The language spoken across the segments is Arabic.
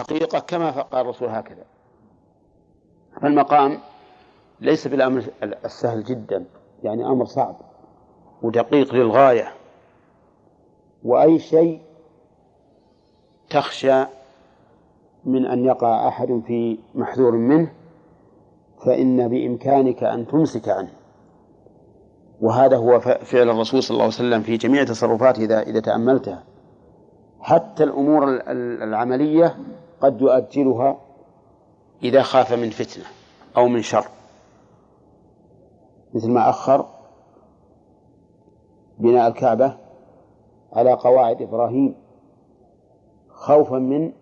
الحقيقة كما قال الرسول هكذا. فالمقام ليس بالأمر السهل جدا يعني أمر صعب ودقيق للغاية. وأي شيء تخشى من أن يقع أحد في محذور منه فإن بإمكانك أن تمسك عنه. وهذا هو فعل الرسول صلى الله عليه وسلم في جميع تصرفاته إذا إذا تأملتها. حتى الأمور العملية قد يؤجلها إذا خاف من فتنة أو من شر. مثل ما أخر بناء الكعبة على قواعد إبراهيم. خوفا من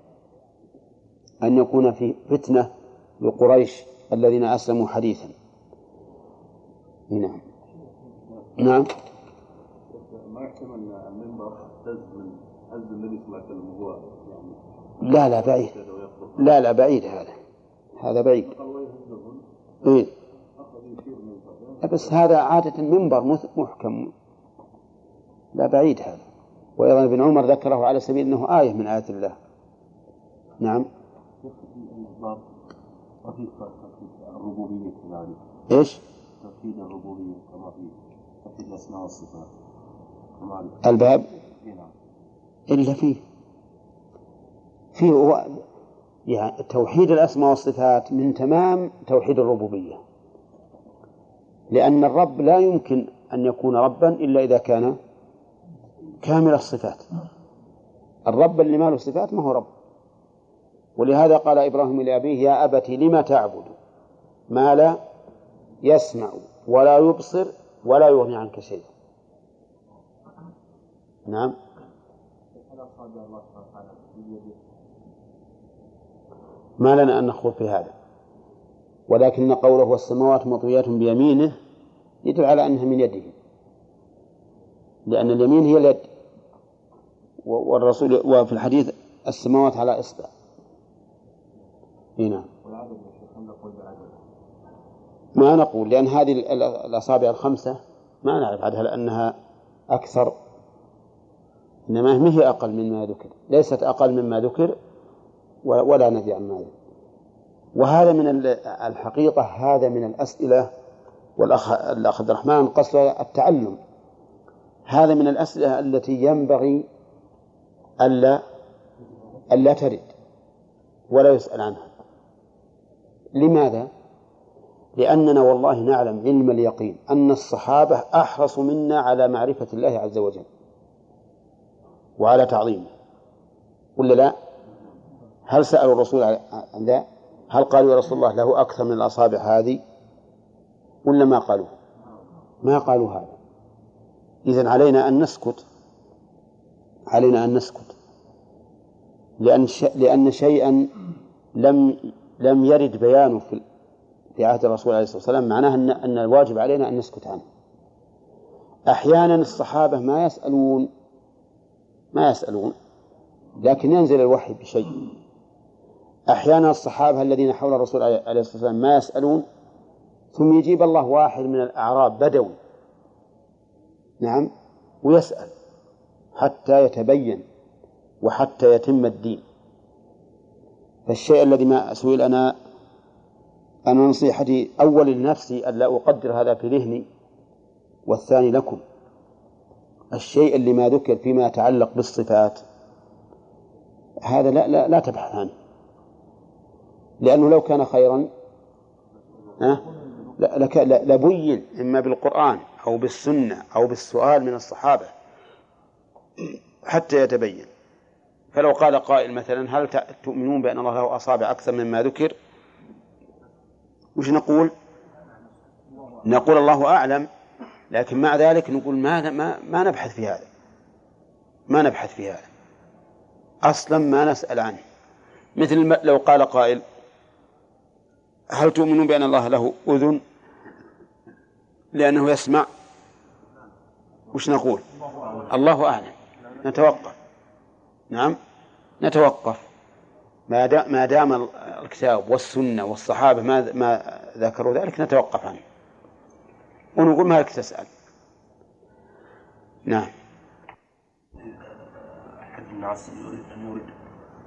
أن يكون في فتنة لقريش الذين أسلموا حديثا. نعم. نعم. ما يحتمل أن المنبر اهتز من هز النبي صلى الله عليه وسلم وهو لا لا بعيد. لا لا بعيد هذا. هذا بعيد. إيه؟ بس هذا عادة منبر محكم. لا بعيد هذا. وأيضا ابن عمر ذكره على سبيل أنه آية من آيات الله. نعم. الربوبية إيش؟ توحيد الربوبية كما في توحيد الأسماء والصفات الباب؟ إلا فيه. فيه هو يعني توحيد الأسماء والصفات من تمام توحيد الربوبية. لأن الرب لا يمكن أن يكون ربا إلا إذا كان كامل الصفات. الرب اللي ما له صفات ما هو رب. ولهذا قال إبراهيم لأبيه يا أبت لم تعبد؟ ما لا يسمع ولا يبصر ولا يغني عنك شيء نعم. ما لنا أن نخوض في هذا. ولكن قوله والسماوات مطويات بيمينه يدل على أنها من يده. لأن اليمين هي اليد. والرسول وفي الحديث السماوات على إصبع. نعم ما نقول لأن هذه الأصابع الخمسة ما نعرف عدها لأنها أكثر. إنما ما هي أقل مما ذكر. ليست أقل مما ذكر. ولا نفي عن ذكر وهذا من الحقيقة هذا من الأسئلة والأخ الأخ عبد الرحمن قصد التعلم هذا من الأسئلة التي ينبغي ألا ألا ترد ولا يسأل عنها لماذا؟ لأننا والله نعلم علم اليقين أن الصحابة أحرص منا على معرفة الله عز وجل وعلى تعظيمه ولا لا؟ هل سألوا الرسول عن ذا؟ هل قالوا يا رسول الله له أكثر من الأصابع هذه؟ ولا ما قالوا؟ ما قالوا هذا إذن علينا أن نسكت علينا أن نسكت لأن لأن شيئا لم لم يرد بيانه في في عهد الرسول عليه الصلاة والسلام معناه أن أن الواجب علينا أن نسكت عنه أحيانا الصحابة ما يسألون ما يسألون لكن ينزل الوحي بشيء أحيانا الصحابة الذين حول الرسول عليه الصلاة والسلام ما يسألون ثم يجيب الله واحد من الأعراب بدوي. نعم ويسأل حتى يتبين وحتى يتم الدين. فالشيء الذي ما سئل أنا أنا نصيحتي أول لنفسي ألا أقدر هذا في ذهني والثاني لكم. الشيء اللي ما ذكر فيما يتعلق بالصفات هذا لا لا, لا تبحث عنه. لأنه لو كان خيرا لبين إما بالقرآن أو بالسنة أو بالسؤال من الصحابة حتى يتبين. فلو قال قائل مثلا هل تؤمنون بأن الله له أصابع أكثر مما ذكر؟ وش نقول؟ نقول الله أعلم لكن مع ذلك نقول ما ما, ما نبحث في هذا. ما نبحث في هذا. أصلا ما نسأل عنه. مثل لو قال قائل هل تؤمنون بأن الله له أذن لأنه يسمع؟ وش نقول؟ الله أعلم. نتوقف. نعم؟ نتوقف. ما دام ما دام الكتاب والسنة والصحابة ما ما ذكروا ذلك نتوقف عنه. ونقول ما لك تسأل. نعم. أحد الناس يريد أن يورد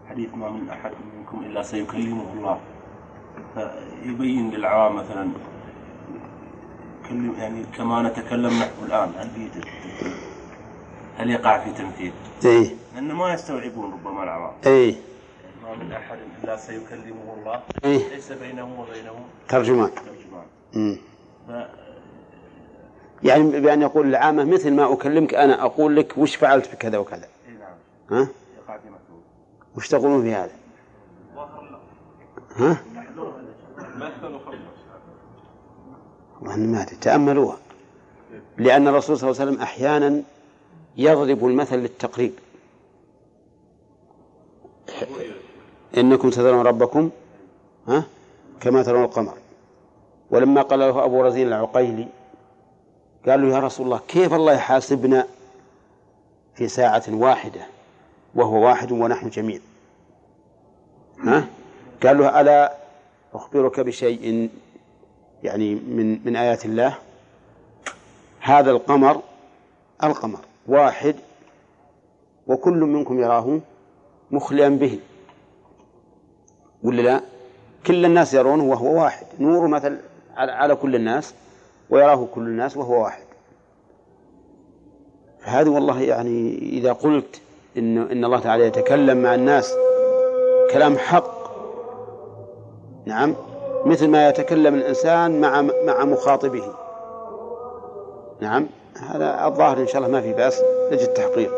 حديث ما من أحد منكم إلا سيكلمه الله. فيبين للعوام مثلا. يعني كما نتكلم نحن الآن هل في هل يقع في تمثيل؟ إيه. لأن ما يستوعبون ربما العوام إيه. ما من أحد إلا سيكلمه الله. إيه. ليس بينه وبينه ترجمان. ترجمان. مم. ف... يعني بأن يقول العامة مثل ما أكلمك أنا أقول لك وش فعلت بكذا وكذا. إيه نعم. ها؟ يقع في مثل وش تقولون في هذا؟ ها؟ والله ما تأملوها. لأن الرسول صلى الله عليه وسلم أحيانا يضرب المثل للتقريب. إنكم سترون ربكم ها كما ترون القمر. ولما قال له أبو رزين العقيلي قال له يا رسول الله كيف الله يحاسبنا في ساعة واحدة وهو واحد ونحن جميع؟ ها؟ قال له ألا أخبرك بشيء يعني من من آيات الله. هذا القمر القمر واحد وكل منكم يراه مخليا به. ولا لا؟ كل الناس يرونه وهو واحد. نور مثل على كل الناس ويراه كل الناس وهو واحد. فهذه والله يعني إذا قلت إن إن الله تعالى يتكلم مع الناس كلام حق نعم مثل ما يتكلم الإنسان مع مع مخاطبه. نعم هذا الظاهر إن شاء الله ما في بأس نجد تحقيق.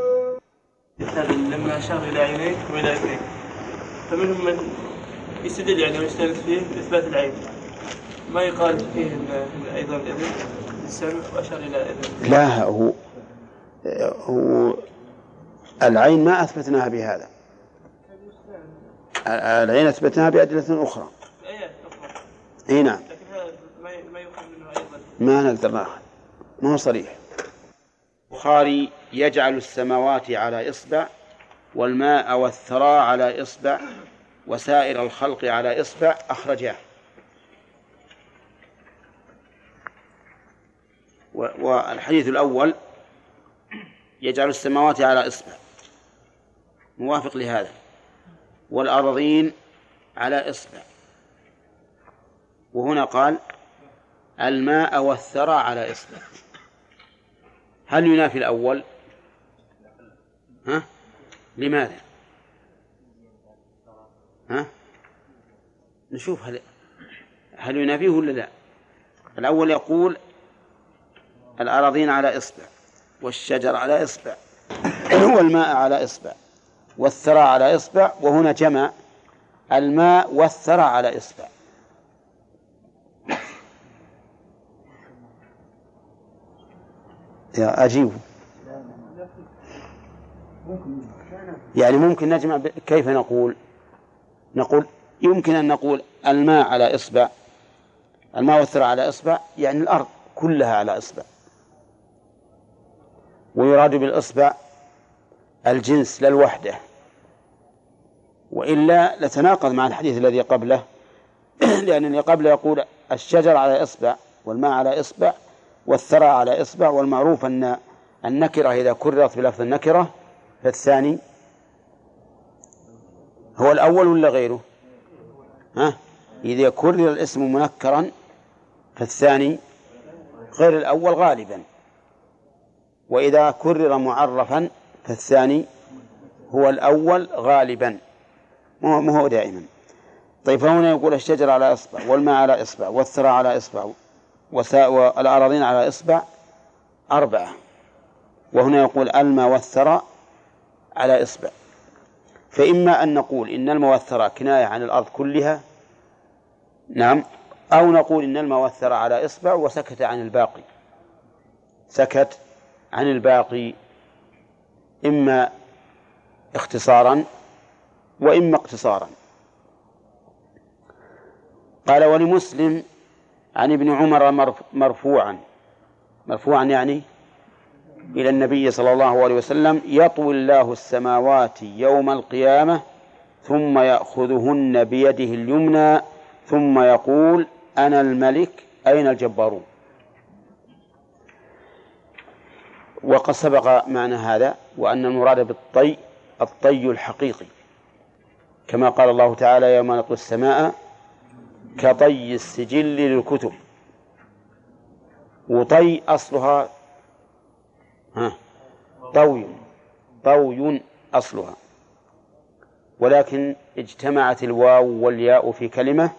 لما أشار إلى عينيك وإلى يديك فمنهم من يستدل يعني ويستند فيه بإثبات العين. ما يقال فيه أيضا الإذن السمع وأشار إلى إذن لا هو هو العين ما أثبتناها بهذا. العين أثبتناها بأدلة أخرى. أي نعم. ما ما يؤخذ منه أيضا. ما نقدر ناخذ ما هو صريح؟ البخاري يجعل السماوات على إصبع والماء والثرى على إصبع وسائر الخلق على إصبع أخرجاه. والحديث الأول يجعل السماوات على إصبع. موافق لهذا. والأرضين على إصبع. وهنا قال الماء والثرى على إصبع. هل ينافي الأول؟ ها؟ لماذا؟ ها؟ نشوف هل هل ينافيه ولا لا. الأول يقول الأراضين على إصبع والشجر على إصبع والماء على إصبع والثرى على إصبع وهنا جمع الماء والثرى على إصبع. أجيب يعني ممكن نجمع ب... كيف نقول؟ نقول يمكن أن نقول الماء على إصبع. الماء والثرى على إصبع يعني الأرض كلها على إصبع. ويراد بالإصبع الجنس لا الوحدة. وإلا لتناقض مع الحديث الذي قبله لأن الذي قبله يقول الشجر على إصبع والماء على إصبع. والثرى على إصبع والمعروف أن النكرة إذا كررت بلفظ النكرة فالثاني هو الأول ولا غيره؟ ها؟ إذا كرر الاسم منكرا فالثاني غير الأول غالبا. وإذا كرر معرفا فالثاني هو الأول غالبا. مو هو دائما. طيب فهنا يقول الشجر على إصبع والماء على إصبع والثرى على إصبع. والأراضين على إصبع أربعة. وهنا يقول الماء والثرى على إصبع. فإما أن نقول إن الماء والثرى كناية عن الأرض كلها نعم أو نقول إن الماء والثرى على إصبع وسكت عن الباقي. سكت عن الباقي إما اختصارا وإما اقتصارا. قال ولمسلم عن ابن عمر مرف- مرفوعا. مرفوعا يعني إلى النبي صلى الله عليه وسلم يطوي الله السماوات يوم القيامة ثم يأخذهن بيده اليمنى ثم يقول أنا الملك أين الجبارون؟ وقد سبق معنى هذا وأن المراد بالطي الطي الحقيقي. كما قال الله تعالى يوم نطوي السماء كطي السجل للكتب. وطي أصلها ها طوي طوي أصلها. ولكن اجتمعت الواو والياء في كلمة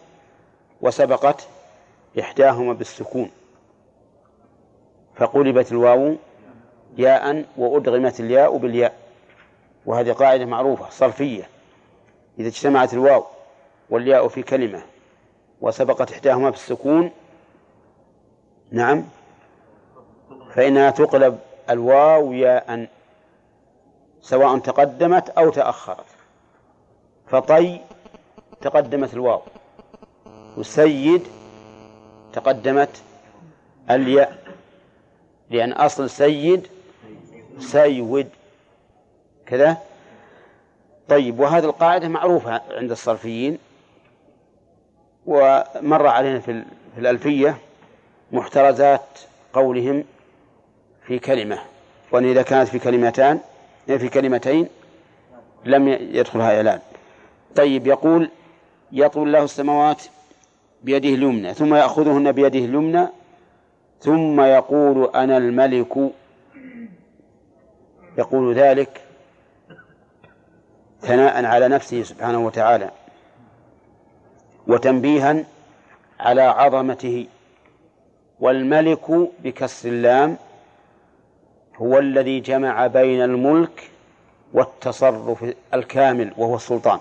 وسبقت إحداهما بالسكون. فقلبت الواو ياء وأدغمت الياء بالياء. وهذه قاعدة معروفة صرفية. إذا اجتمعت الواو والياء في كلمة وسبقت إحداهما بالسكون نعم. فإنها تقلب الواو ياء سواء تقدمت أو تأخرت. فطي تقدمت الواو وسيد تقدمت الياء لأن أصل سيد سيود. كذا؟ طيب وهذه القاعدة معروفة عند الصرفيين. ومر علينا في الألفية محترزات قولهم في كلمة وأن إذا كانت في كلمتان في كلمتين لم يدخلها إعلان. طيب يقول يطوي الله السماوات بيده اليمنى ثم يأخذهن بيده اليمنى ثم يقول أنا الملك. يقول ذلك ثناء على نفسه سبحانه وتعالى. وتنبيها على عظمته. والملك بكسر اللام هو الذي جمع بين الملك والتصرف الكامل وهو السلطان.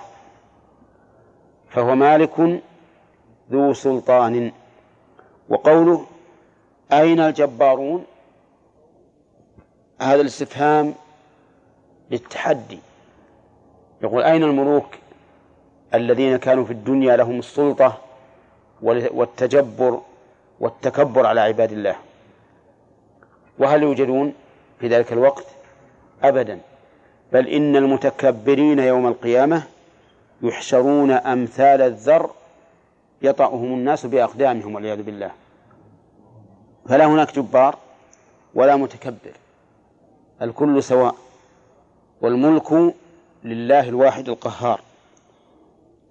فهو مالك ذو سلطان. وقوله أين الجبارون؟ هذا الاستفهام للتحدي. يقول أين الملوك؟ الذين كانوا في الدنيا لهم السلطة والتجبر والتكبر على عباد الله. وهل يوجدون في ذلك الوقت؟ أبدا. بل إن المتكبرين يوم القيامة يحشرون أمثال الذر يطأهم الناس بأقدامهم والعياذ بالله. فلا هناك جبار ولا متكبر. الكل سواء. والملك لله الواحد القهار.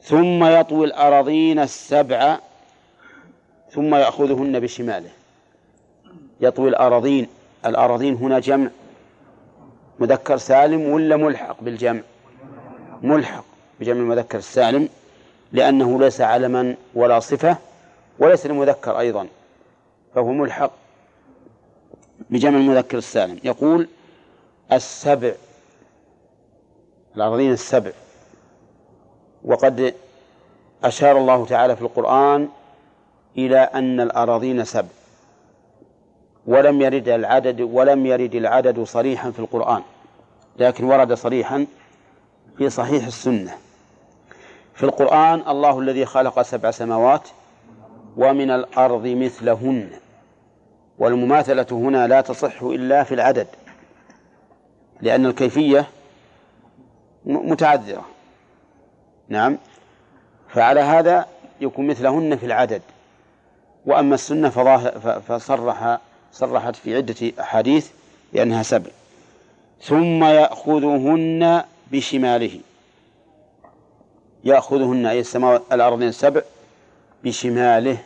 ثم يطوي الأراضين السبع ثم يأخذهن بشماله. يطوي الأراضين الأراضين هنا جمع. مذكر سالم ولا ملحق بالجمع؟ ملحق بجمع المذكر السالم لأنه ليس علما ولا صفة وليس المذكر أيضا فهو ملحق بجمع المذكر السالم. يقول السبع الأراضين السبع. وقد أشار الله تعالى في القرآن إلى أن الأراضين سبع ولم يرد العدد ولم يرد العدد صريحا في القرآن لكن ورد صريحا في صحيح السنة. في القرآن الله الذي خلق سبع سماوات ومن الأرض مثلهن والمماثلة هنا لا تصح إلا في العدد لأن الكيفية متعذرة. نعم. فعلى هذا يكون مثلهن في العدد. وأما السنة فصرح صرحت في عدة أحاديث بأنها سبع. ثم يأخذهن بشماله. يأخذهن أي السماوات الأرضين السبع بشماله.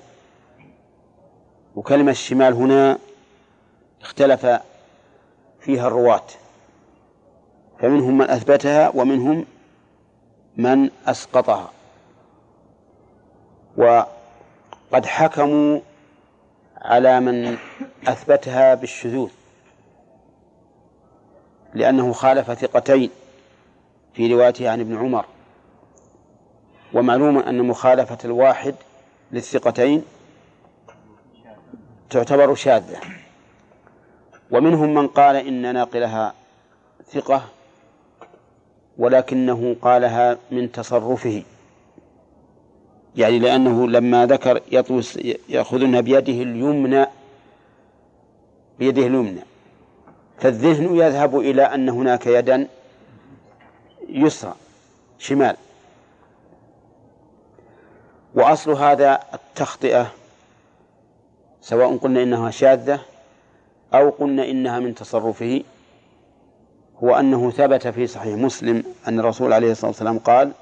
وكلمة الشمال هنا اختلف فيها الرواة. فمنهم من أثبتها ومنهم من أسقطها. وقد حكموا على من أثبتها بالشذوذ لأنه خالف ثقتين في روايته عن ابن عمر. ومعلوم أن مخالفة الواحد للثقتين تعتبر شاذة. ومنهم من قال إن ناقلها ثقة ولكنه قالها من تصرفه. يعني لأنه لما ذكر يطوس يأخذونها بيده اليمنى بيده اليمنى فالذهن يذهب إلى أن هناك يدا يسرى شمال. وأصل هذا التخطئة سواء قلنا إنها شاذة أو قلنا إنها من تصرفه هو أنه ثبت في صحيح مسلم أن الرسول عليه الصلاة والسلام قال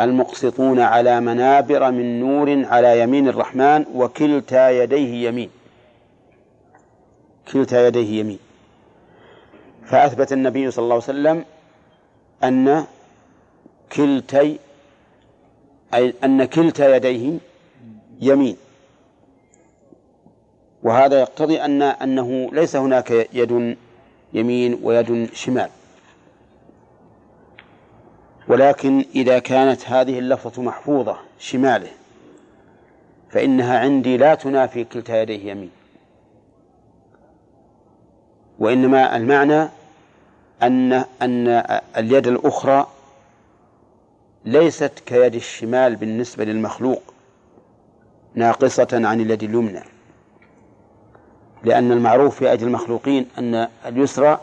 المقسطون على منابر من نور على يمين الرحمن وكلتا يديه يمين. كلتا يديه يمين. فأثبت النبي صلى الله عليه وسلم أن كلتي أي أن كلتا يديه يمين. وهذا يقتضي أن أنه ليس هناك يد يمين ويد شمال. ولكن إذا كانت هذه اللفظة محفوظة شماله فإنها عندي لا تنافي كلتا يديه يمين. وإنما المعنى أن أن اليد الأخرى ليست كيد الشمال بالنسبة للمخلوق ناقصة عن اليد اليمنى. لأن المعروف في أجل المخلوقين أن اليسرى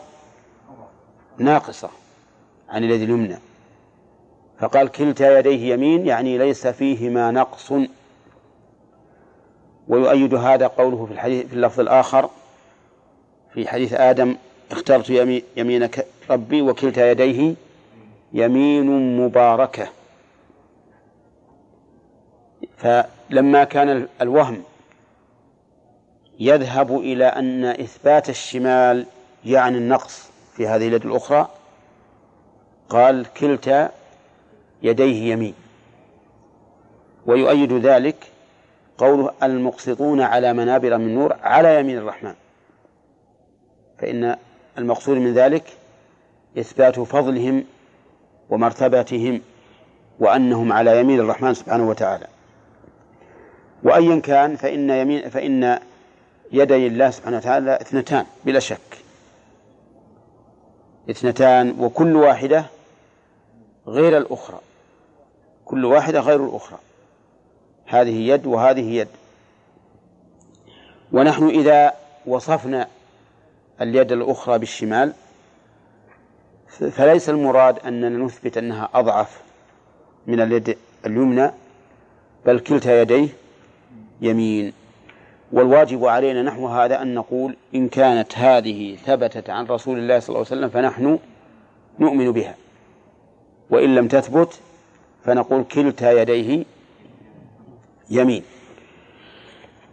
ناقصة عن اليد اليمنى فقال كلتا يديه يمين يعني ليس فيهما نقص. ويؤيد هذا قوله في الحديث في اللفظ الآخر في حديث آدم اخترت يمينك ربي وكلتا يديه يمين مباركة. فلما كان الوهم يذهب إلى أن إثبات الشمال يعني النقص في هذه اليد الأخرى. قال كلتا يديه يمين. ويؤيد ذلك قوله المقسطون على منابر من نور على يمين الرحمن. فإن المقصود من ذلك إثبات فضلهم ومرتبتهم وأنهم على يمين الرحمن سبحانه وتعالى. وأيا كان فإن يمين فإن يدي الله سبحانه وتعالى اثنتان بلا شك. اثنتان وكل واحدة غير الأخرى. كل واحدة غير الأخرى. هذه يد وهذه يد. ونحن إذا وصفنا اليد الأخرى بالشمال فليس المراد أننا نثبت أنها أضعف من اليد اليمنى بل كلتا يديه يمين. والواجب علينا نحو هذا أن نقول إن كانت هذه ثبتت عن رسول الله صلى الله عليه وسلم فنحن نؤمن بها. وإن لم تثبت فنقول كلتا يديه يمين.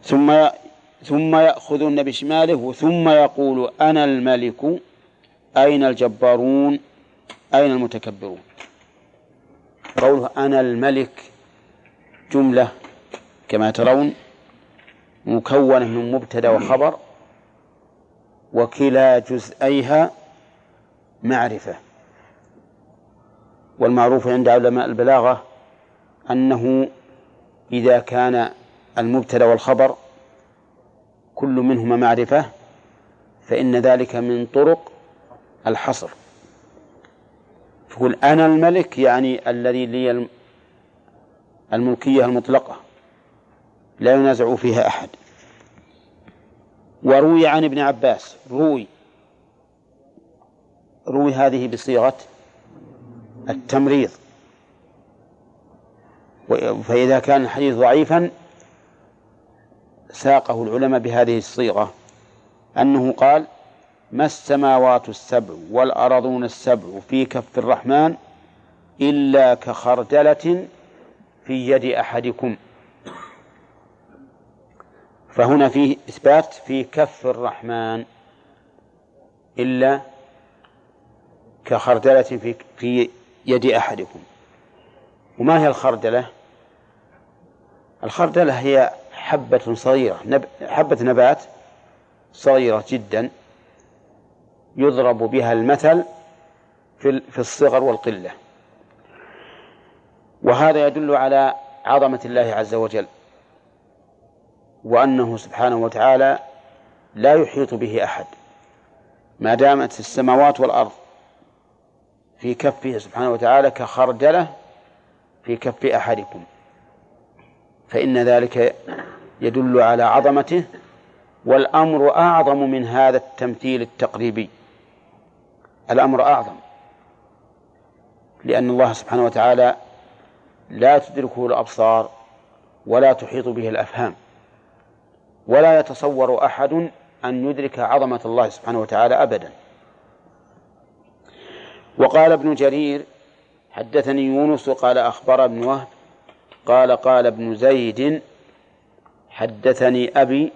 ثم ثم يأخذن بشماله ثم يقول أنا الملك أين الجبارون أين المتكبرون؟ قوله أنا الملك جملة كما ترون مكونة من مبتدأ وخبر وكلا جزئيها معرفة. والمعروف عند علماء البلاغة أنه إذا كان المبتدأ والخبر كل منهما معرفة فإن ذلك من طرق الحصر. يقول أنا الملك يعني الذي لي الملكية المطلقة. لا ينازع فيها أحد. وروي عن ابن عباس روي. روي هذه بصيغة التمريض. فإذا كان الحديث ضعيفا ساقه العلماء بهذه الصيغة. أنه قال ما السماوات السبع والأرضون السبع في كف الرحمن إلا كخردلة في يد أحدكم؟ فهنا فيه إثبات في كف الرحمن إلا كخردلة في في يد أحدكم. وما هي الخردلة؟ الخردلة هي حبة صغيرة نب... حبة نبات صغيرة جدا يضرب بها المثل في في الصغر والقلة. وهذا يدل على عظمة الله عز وجل. وأنه سبحانه وتعالى لا يحيط به أحد. ما دامت السماوات والأرض في كفه سبحانه وتعالى كخردلة في كف أحدكم فإن ذلك يدل على عظمته والأمر أعظم من هذا التمثيل التقريبي. الأمر أعظم لأن الله سبحانه وتعالى لا تدركه الأبصار ولا تحيط به الأفهام. ولا يتصور أحد أن يدرك عظمة الله سبحانه وتعالى أبدا. وقال ابن جرير حدثني يونس قال أخبر ابن وهب قال قال ابن زيد حدثني أبي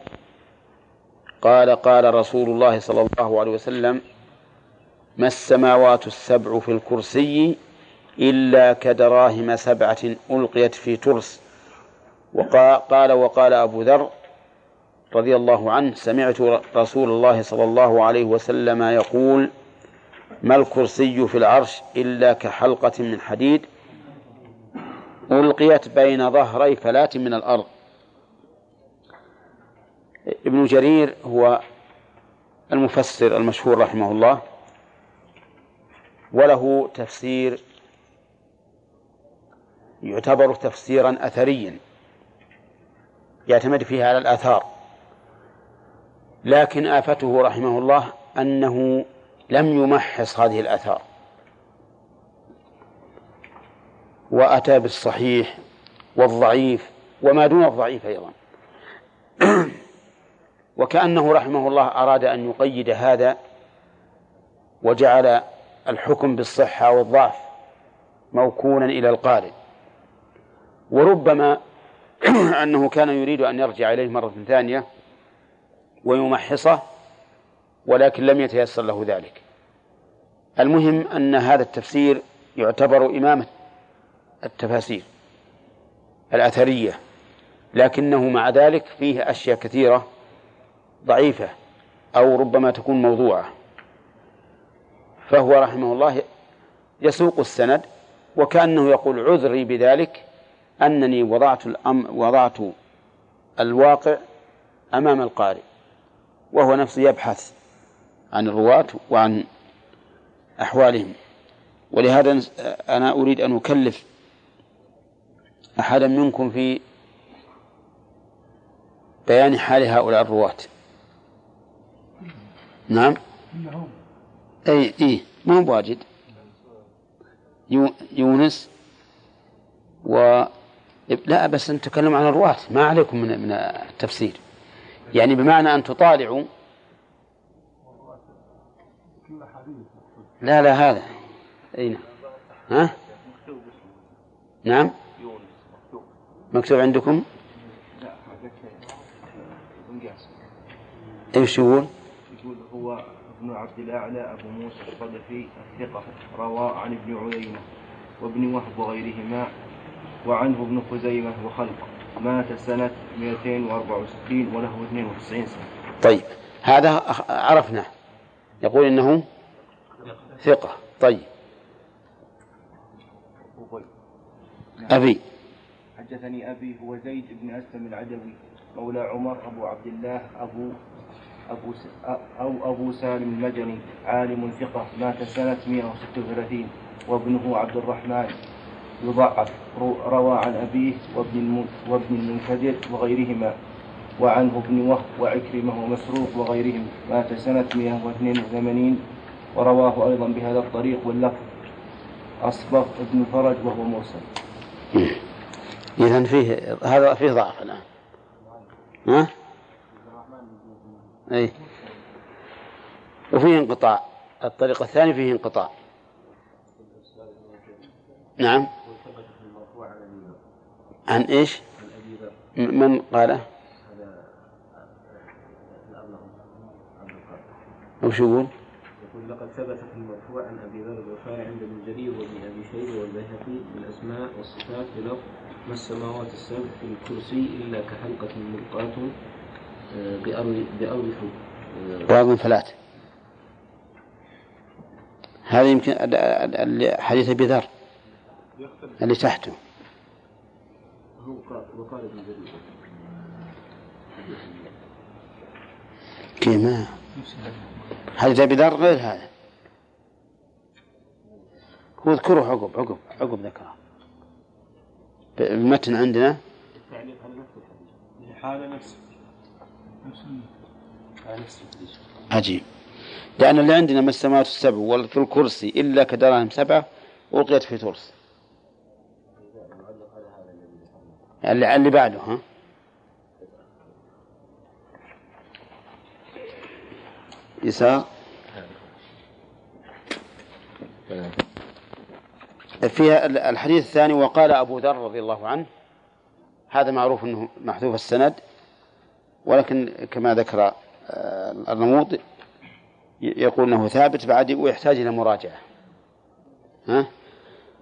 قال قال رسول الله صلى الله عليه وسلم ما السماوات السبع في الكرسي إلا كدراهم سبعة ألقيت في ترس. وقال وقال أبو ذر رضي الله عنه سمعت رسول الله صلى الله عليه وسلم يقول ما الكرسي في العرش إلا كحلقة من حديد ألقيت بين ظهري فلاة من الأرض. ابن جرير هو المفسر المشهور رحمه الله وله تفسير يعتبر تفسيرا أثريا يعتمد فيه على الآثار. لكن آفته رحمه الله أنه لم يمحص هذه الآثار. وأتى بالصحيح والضعيف وما دون الضعيف أيضا. وكأنه رحمه الله أراد أن يقيد هذا وجعل الحكم بالصحة والضعف موكولا إلى القارئ. وربما أنه كان يريد أن يرجع إليه مرة ثانية ويمحصه ولكن لم يتيسر له ذلك. المهم أن هذا التفسير يعتبر إمامة التفاسير الأثرية لكنه مع ذلك فيه أشياء كثيرة ضعيفة أو ربما تكون موضوعة. فهو رحمه الله يسوق السند وكأنه يقول عذري بذلك أنني وضعت الأم وضعت الواقع أمام القارئ. وهو نفسه يبحث عن الرواة وعن أحوالهم. ولهذا أنا أريد أن أكلف أحدا منكم في بيان حال هؤلاء الرواة. نعم؟ أي إيه ما هو واجد يونس و لا بس نتكلم عن الرواة. ما عليكم من من التفسير. يعني بمعنى أن تطالعوا لا لا هذا. أي نعم. ها؟ نعم؟ مكتوب عندكم؟ إيش يقول؟ يقول هو ابن عبد الأعلى أبو موسى الصدفي الثقة روى عن ابن عيينة وابن وهب وغيرهما وعنه ابن خزيمة وخلق مات سنة 264 وله 92 سنة. طيب هذا عرفناه يقول إنه ثقة. طيب. أبي. حدثني أبي هو زيد بن أسلم العدوي مولى عمر أبو عبد الله أبو أبو س... أو أبو سالم المدني عالم ثقة مات سنة 136 وابنه عبد الرحمن. يضعف روى عن أبيه وابن الم... وابن المنكدر وغيرهما وعنه ابن وهب وعكرمة ومسروق وغيرهم. مات سنة 182 ورواه أيضا بهذا الطريق واللفظ أصبغ ابن فرج وهو مرسل. إذا فيه هذا فيه ضعف الآن. ها؟ أي وفيه انقطاع. الطريق الثاني فيه انقطاع. نعم. عن إيش؟ من قاله؟ وش يقول؟ يقول لقد ثبت في المرفوع عن أبي ذر الغفاري عند ابن جرير وابن أبي شيبة والبيهقي بالأسماء والصفات بلفظ ما السماوات السبع في الكرسي إلا كحلقة ملقاة آه، بأرض بأرض بأرض فلات هذا يمكن حديث أبي ذر اللي تحته وقال ابن جرير كيف ما حديث ابي ذر غير هذا؟ اذكره عقب عقب عقب ذكره المتن عندنا؟ التعليق على نفس الحديث نفسه على نفس الحديث عجيب. لأن اللي عندنا ما السماوات السبع وفي الكرسي إلا كدراهم سبعة ألقيت في ترس. اللي اللي بعده. ها. يسار. فيها الحديث الثاني وقال أبو ذر رضي الله عنه هذا معروف أنه محذوف السند ولكن كما ذكر آه، الرموط يقول أنه ثابت بعد ويحتاج إلى مراجعة. ها؟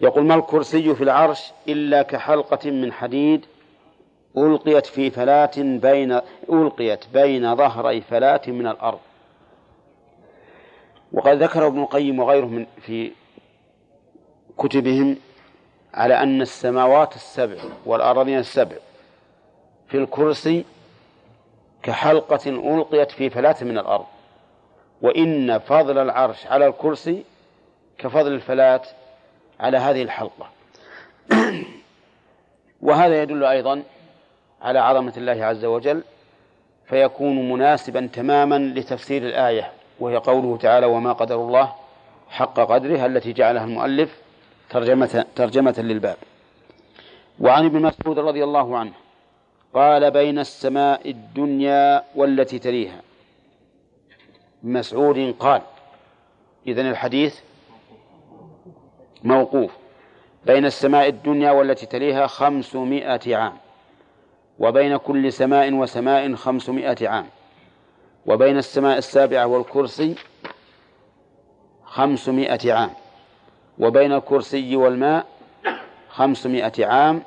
يقول ما الكرسي في العرش إلا كحلقة من حديد ألقيت في فلاة بين ألقيت بين ظهري فلاة من الأرض. وقد ذكر ابن القيم وغيره من في كتبهم على أن السماوات السبع والأراضين السبع في الكرسي كحلقة ألقيت في فلاة من الأرض. وإن فضل العرش على الكرسي كفضل الفلاة على هذه الحلقة. وهذا يدل أيضا على عظمة الله عز وجل فيكون مناسبا تماما لتفسير الآية وهي قوله تعالى وما قدر الله حق قدره التي جعلها المؤلف ترجمة ترجمة للباب. وعن ابن مسعود رضي الله عنه قال بين السماء الدنيا والتي تليها. مسعود قال إذن الحديث موقوف. بين السماء الدنيا والتي تليها خمسمائة عام. وبين كل سماء وسماء خمسمائة عام. وبين السماء السابعة والكرسي خمسمائة عام. وبين الكرسي والماء خمسمائة عام.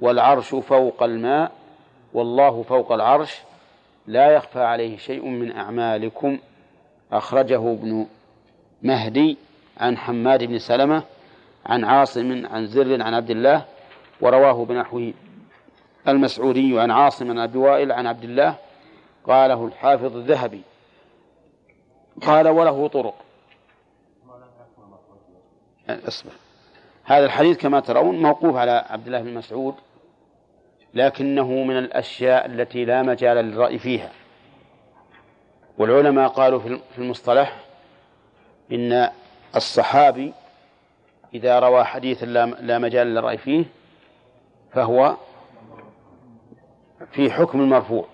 والعرش فوق الماء. والله فوق العرش. لا يخفى عليه شيء من أعمالكم. أخرجه ابن مهدي عن حماد بن سلمة عن عاصم عن زر عن عبد الله ورواه بنحوه. المسعودي عن عاصم عن أبي وائل عن عبد الله قاله الحافظ الذهبي. قال وله طرق. أصبر. هذا الحديث كما ترون موقوف على عبد الله بن مسعود لكنه من الأشياء التي لا مجال للرأي فيها. والعلماء قالوا في المصطلح إن الصحابي إذا روى حديثا لا مجال للرأي فيه فهو في حكم المرفوع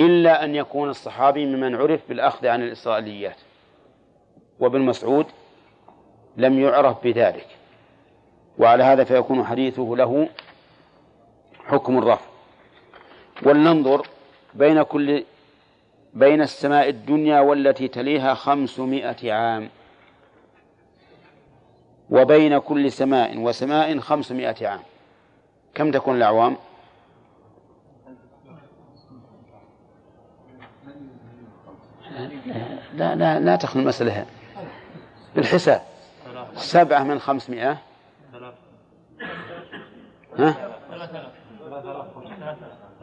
إلا أن يكون الصحابي ممن عرف بالأخذ عن الإسرائيليات وابن مسعود لم يعرف بذلك وعلى هذا فيكون حديثه له حكم الرفع. ولننظر بين كل بين السماء الدنيا والتي تليها خمسمائة عام وبين كل سماء وسماء خمسمائة عام. كم تكون الأعوام؟ لا لا لا تخلو المسألة بالحساب. سبعة من خمسمائة. ها؟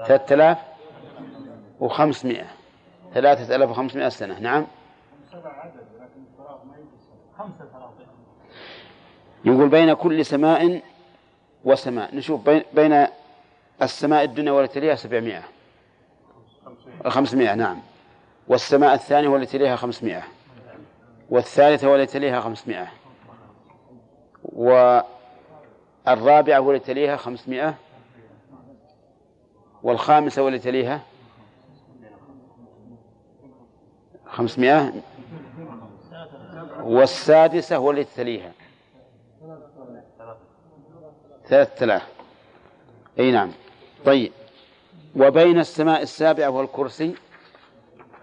ثلاثة آلاف وخمسمائة. ثلاثة آلاف وخمسمائة سنة. نعم. يقول بين كل سماء وسماء. نشوف بين, بين السماء الدنيا والتي تليها سبعمائة. خمسمائة نعم. والسماء الثانية والتي تليها خمسمائة. والثالثة والتي تليها خمسمائة. والرابعة والتي تليها خمسمائة. والخامسة والتي تليها خمسمائة. والسادسة والتي تليها ثلاثة آلاف. أي نعم. طيب. وبين السماء السابعة والكرسي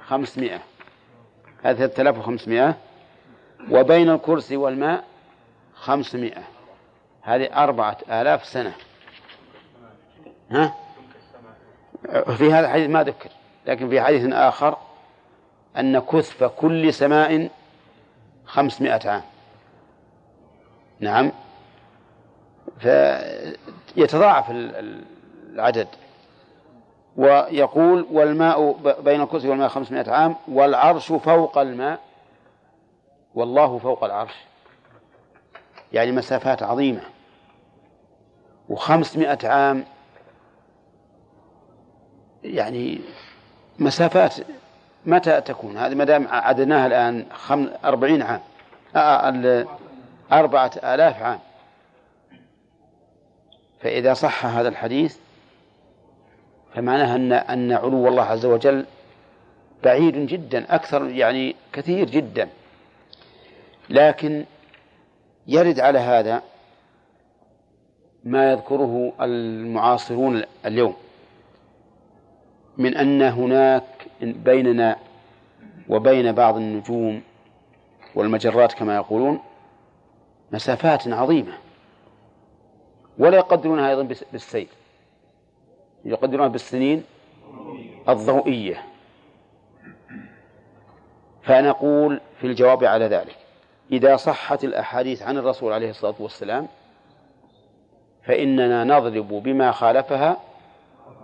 خمسمائة. هذه ثلاثة آلاف وخمسمائة. وبين الكرسي والماء خمسمائة. هذه أربعة آلاف سنة. ها؟ في هذا الحديث ما ذكر لكن في حديث آخر أن كثف كل سماء خمسمائة عام. نعم. فيتضاعف العدد. ويقول والماء بين الكرسي والماء خمسمائة عام والعرش فوق الماء. والله فوق العرش. يعني مسافات عظيمة. وخمسمائة عام يعني مسافات متى تكون؟ هذه ما دام عدناها الآن خم أربعين عام. آه أربعة آلاف عام. فإذا صح هذا الحديث فمعناها أن أن علو الله عز وجل بعيد جدا أكثر يعني كثير جدا. لكن يرد على هذا ما يذكره المعاصرون اليوم من أن هناك بيننا وبين بعض النجوم والمجرات كما يقولون مسافات عظيمة. ولا يقدرونها أيضا بالسير يقدرونها بالسنين الضوئية. فنقول في الجواب على ذلك إذا صحت الأحاديث عن الرسول عليه الصلاة والسلام فإننا نضرب بما خالفها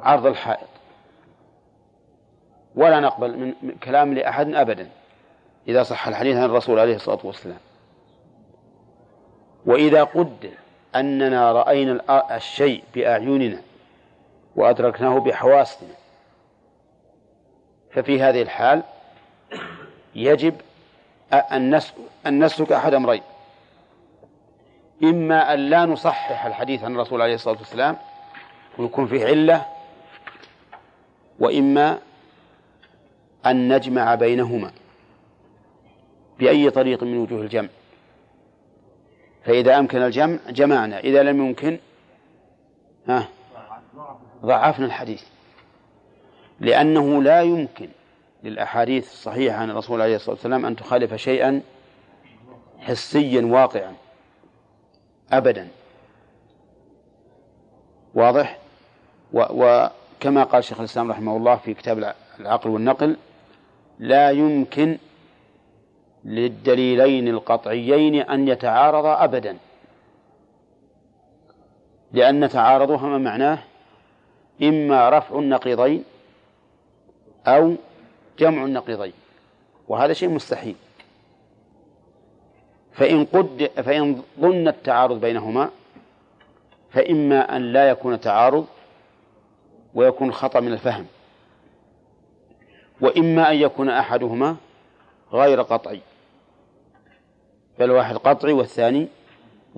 عرض الحائط. ولا نقبل من كلام لأحد أبدا إذا صح الحديث عن الرسول عليه الصلاة والسلام. وإذا قدر أننا رأينا الشيء بأعيننا وأدركناه بحواسنا. ففي هذه الحال يجب أن نسلك أحد أمرين. إما أن لا نصحح الحديث عن الرسول عليه الصلاة والسلام ويكون فيه علة وإما أن نجمع بينهما بأي طريق من وجوه الجمع. فإذا أمكن الجمع جمعنا. إذا لم يمكن ها؟ ضعفنا الحديث. لأنه لا يمكن للأحاديث الصحيحة عن الرسول عليه الصلاة والسلام أن تخالف شيئا حسيا واقعا. أبدا. واضح؟ وكما قال شيخ الإسلام رحمه الله في كتاب العقل والنقل لا يمكن للدليلين القطعيين أن يتعارضا أبدا. لأن تعارضهما معناه إما رفع النقيضين أو جمع النقيضين وهذا شيء مستحيل. فإن قد فإن ظن التعارض بينهما فإما أن لا يكون تعارض ويكون خطأ من الفهم وإما أن يكون أحدهما غير قطعي. فالواحد قطعي والثاني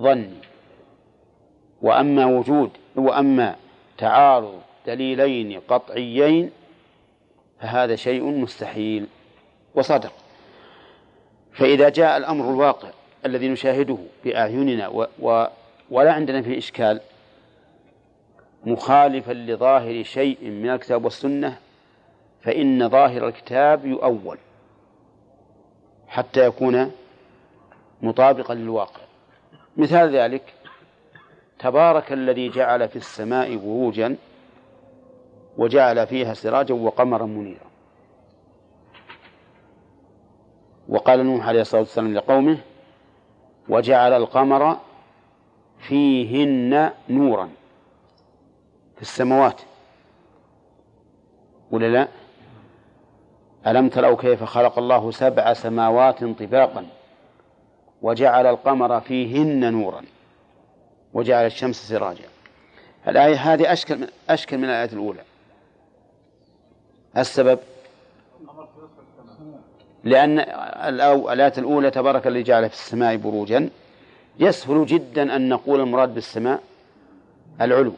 ظني. وأما وجود وأما تعارض دليلين قطعيين فهذا شيء مستحيل وصدق فإذا جاء الأمر الواقع الذي نشاهده بأعيننا و و ولا عندنا فيه إشكال مخالفا لظاهر شيء من الكتاب والسنة فإن ظاهر الكتاب يؤول حتى يكون مطابقا للواقع. مثال ذلك تبارك الذي جعل في السماء بروجا وجعل فيها سراجا وقمرا منيرا. وقال نوح عليه الصلاة والسلام لقومه وجعل القمر فيهن نورا. في السماوات. ولا لا؟ ألم تروا كيف خلق الله سبع سماوات طباقا؟ وجعل القمر فيهن نورا. وجعل الشمس سراجا. الآية هذه أشكل من أشكل من الآية الأولى. السبب؟ لأن الآية الأولى تبارك الذي جعل في السماء بروجا. يسهل جدا أن نقول المراد بالسماء العلو.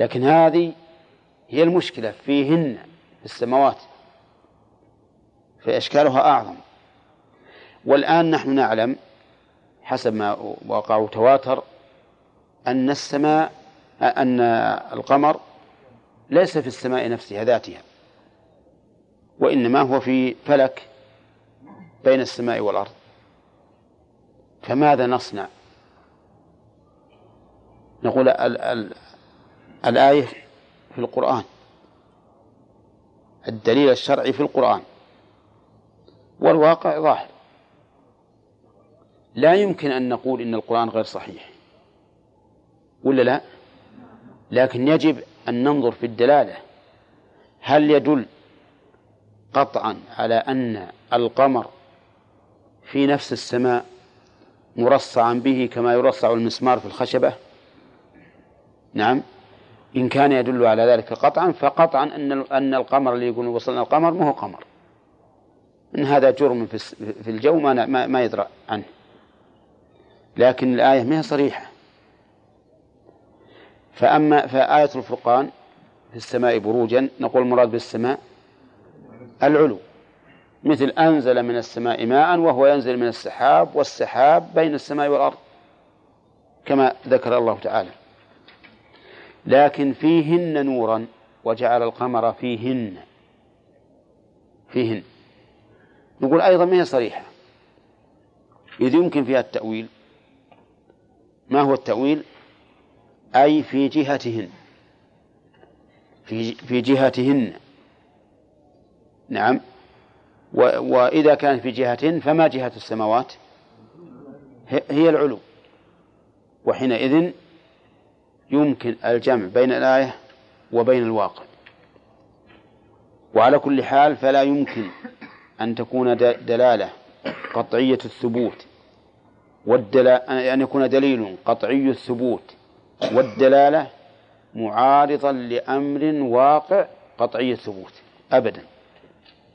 لكن هذه هي المشكلة فيهن في السماوات. فإشكالها أعظم. والآن نحن نعلم حسب ما وقع تواتر أن السماء أن القمر ليس في السماء نفسها ذاتها. وإنما هو في فلك بين السماء والأرض. فماذا نصنع؟ نقول ال ال الآية في القرآن. الدليل الشرعي في القرآن. والواقع ظاهر. لا يمكن أن نقول إن القرآن غير صحيح. ولا لا؟ لكن يجب أن ننظر في الدلالة. هل يدل قطعا على أن القمر في نفس السماء مرصعا به كما يرصع المسمار في الخشبة. نعم. إن كان يدل على ذلك قطعا فقطعا أن أن القمر اللي يقول وصلنا القمر ما هو قمر. إن هذا جرم في الجو ما ما, ما يدرى عنه. لكن الآية ما هي صريحة. فأما فآية الفرقان في السماء بروجا نقول المراد بالسماء العلو مثل أنزل من السماء ماء وهو ينزل من السحاب والسحاب بين السماء والأرض كما ذكر الله تعالى. لكن فيهن نورا وجعل القمر فيهن فيهن. نقول أيضا ما هي صريحة؟ إذ يمكن فيها التأويل. ما هو التأويل؟ أي في جهتهن في في جهتهن. نعم. وإذا كانت في جهتهن فما جهة السماوات؟ هي العلو. وحينئذ يمكن الجمع بين الآية وبين الواقع. وعلى كل حال فلا يمكن أن تكون دلالة قطعية الثبوت والدلا أن يكون دليل قطعي الثبوت والدلالة معارضا لأمر واقع قطعي الثبوت. أبدا.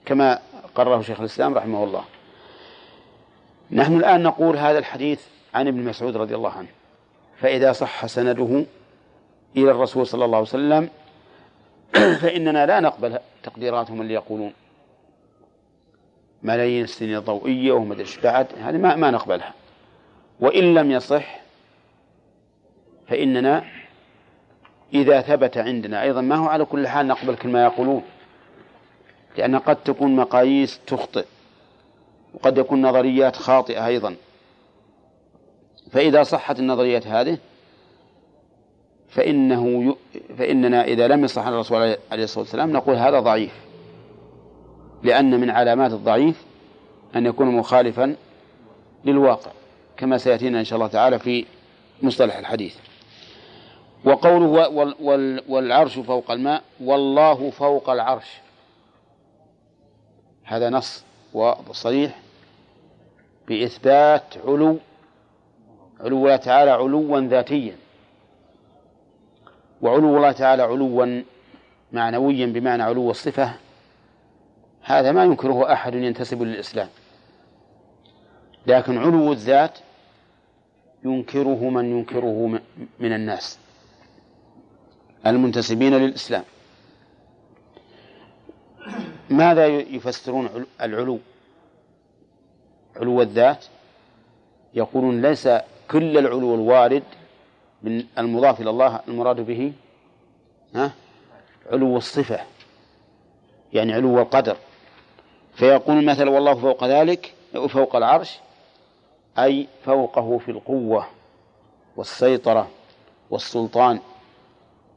كما قرره شيخ الإسلام رحمه الله. نحن الآن نقول هذا الحديث عن ابن مسعود رضي الله عنه. فإذا صح سنده إلى الرسول صلى الله عليه وسلم فإننا لا نقبل تقديراتهم اللي يقولون. ملايين السنين الضوئية وما بعد هذه ما, ما نقبلها. وإن لم يصح فإننا إذا ثبت عندنا أيضا ما هو على كل حال نقبل كل ما يقولون. لأن قد تكون مقاييس تخطئ وقد يكون نظريات خاطئة أيضا. فإذا صحت النظريات هذه فإنه ي... فإننا إذا لم يصح عن الرسول عليه الصلاة والسلام نقول هذا ضعيف. لأن من علامات الضعيف أن يكون مخالفا للواقع كما سيأتينا إن شاء الله تعالى في مصطلح الحديث. وقوله وال وال والعرش فوق الماء والله فوق العرش. هذا نص وصريح بإثبات علو علو الله تعالى علوا ذاتيا وعلو الله تعالى علوا معنويا بمعنى علو الصفة. هذا ما ينكره أحد ينتسب للإسلام لكن علو الذات ينكره من ينكره من الناس المنتسبين للإسلام. ماذا يفسرون العلو؟ علو الذات يقولون ليس كل العلو الوارد من المضاف إلى الله المراد به ها؟ علو الصفة يعني علو القدر. فيقول مثلا والله فوق ذلك فوق العرش أي فوقه في القوة والسيطرة والسلطان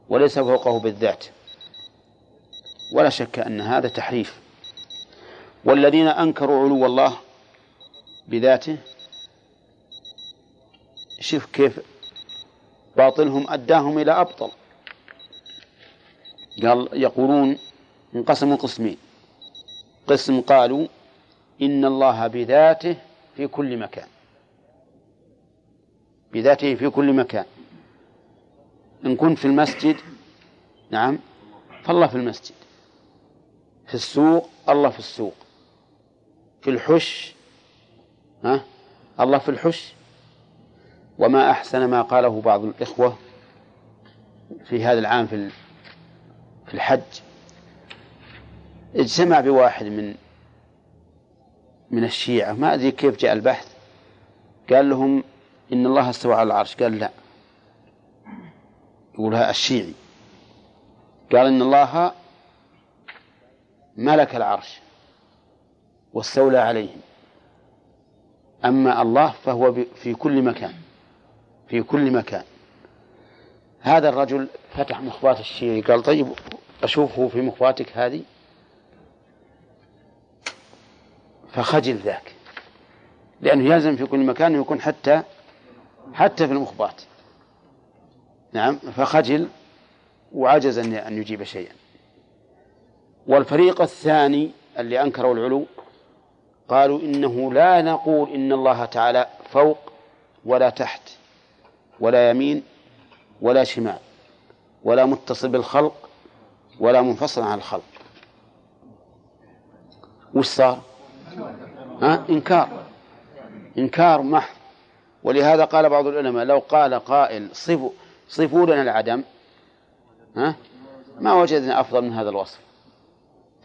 وليس فوقه بالذات. ولا شك أن هذا تحريف. والذين أنكروا علو الله بذاته شوف كيف باطلهم أداهم إلى أبطل. قال يقولون انقسموا قسمين. قسم قالوا إن الله بذاته في كل مكان. بذاته في كل مكان. إن كنت في المسجد نعم فالله في المسجد. في السوق الله في السوق. في الحش ها؟ الله في الحش. وما أحسن ما قاله بعض الإخوة في هذا العام في في الحج. اجتمع بواحد من من الشيعة ما أدري كيف جاء البحث. قال لهم إن الله استوى على العرش. قال لا. يقولها الشيعي. قال إن الله ملك العرش واستولى عليه أما الله فهو في كل مكان في كل مكان. هذا الرجل فتح مخبات الشيعي قال طيب أشوفه في مخباتك هذه؟ فخجل ذاك لأنه يلزم في كل مكان يكون حتى حتى في المخبات. نعم فخجل وعجز أن يجيب شيئا. والفريق الثاني اللي أنكروا العلو قالوا إنه لا نقول إن الله تعالى فوق ولا تحت ولا يمين ولا شمال ولا متصل بالخلق ولا منفصل عن الخلق وش صار؟ ها؟ إنكار إنكار محض ولهذا قال بعض العلماء لو قال قائل صفوا صفوا لنا العدم ها؟ ما وجدنا أفضل من هذا الوصف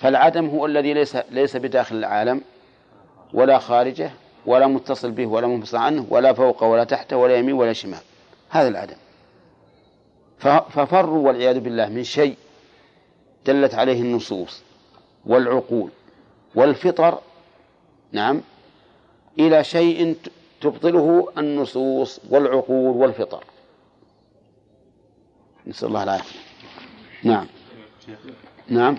فالعدم هو الذي ليس ليس بداخل العالم ولا خارجه ولا متصل به ولا منفصل عنه ولا فوقه ولا تحته ولا يمين ولا شمال. هذا العدم. ففروا والعياذ بالله من شيء دلت عليه النصوص والعقول والفطر نعم إلى شيء تبطله النصوص والعقول والفطر. نسأل الله العافية. نعم. نعم.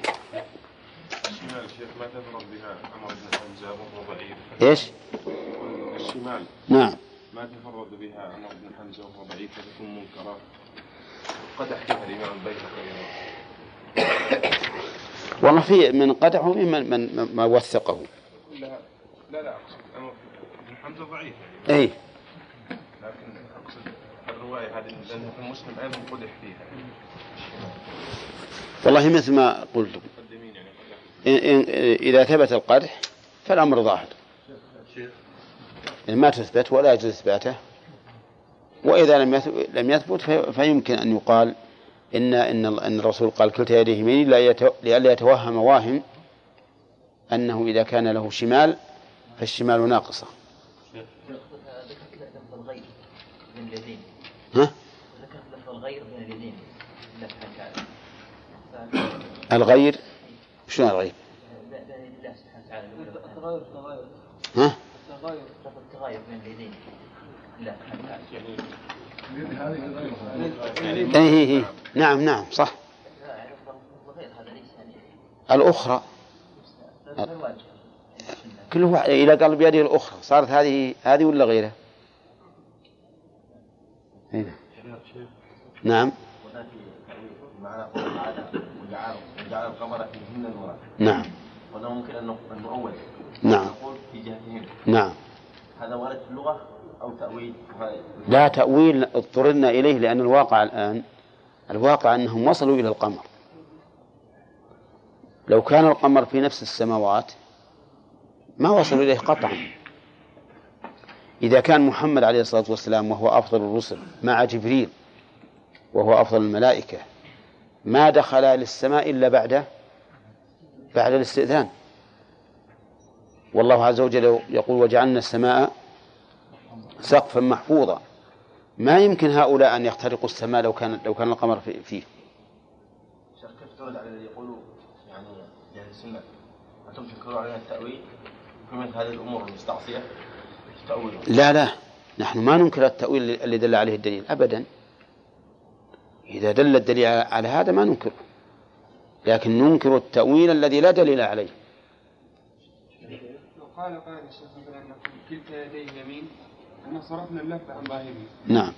الشمال شيخ ما تفرض بها؟ عمر بن حمزة وهو ضعيف إيش؟ الشمال نعم. ما تفرد بها عمر بن حمزة وهو ضعيف فتكون منكرة. قد أحكيها الإمام البيهقي والله في من قدحه في من, من ما وثقه. لا لا لا أقصد عمر بن حمزة ضعيف. أي لكن أقصد الرواية هذه في مسلم أيضا قدح فيها. والله مثل ما قلت مقدمين يعني قد إن إن إذا ثبت القدح فالأمر ظاهر. إن ما تثبت ولا يجوز إثباته. وإذا لم لم يثبت في- فيمكن أن يقال إن إن أن الرسول قال كلتا يديه يمين لا يتو- لئلا يتوهم واهم أنه إذا كان له شمال فالشمال ناقصة. ذكرت لفظ الغير بين اليدين. ها الغير شنو التغير ها؟ التغاير بين اليدين إيه إيه إيه. نعم نعم صح. الأخرى. كل واحد إذا قال بيده الأخرى. صارت هذه هذه ولا غيرها؟ هنا. نعم. وجعل القمر فيهن نورا نعم. وهذا ممكن أن أن نؤول. نعم. نقول في جهتهن. نعم. هذا ورد في اللغة أو تأويل؟ وهذا- لا تأويل اضطررنا إليه لأن الواقع الآن الواقع أنهم وصلوا إلى القمر. لو كان القمر في نفس السماوات ما وصلوا إليه قطعا. إذا كان محمد عليه الصلاة والسلام وهو أفضل الرسل مع جبريل وهو أفضل الملائكة ما دخل للسماء إلا بعد بعد الاستئذان. والله عز وجل يقول وجعلنا السماء سقفا محفوظا. ما يمكن هؤلاء أن يخترقوا السماء لو كان لو كان القمر في- فيه. شيخ كيف ترد على الذي يقولوا يعني أهل السنة؟ أنتم تنكرون علينا التأويل؟ في مثل هذه الأمور المستعصية تاويلهم لا لا. نحن ما ننكر التأويل اللي دل عليه الدليل أبدا. إذا دل الدليل على هذا ما ننكره لكن ننكر التأويل الذي لا دليل عليه. لو قال قائل الشيخ مثلا أن كلتا يديه يمين أن صرفنا اللفظ عن ظاهره نعم.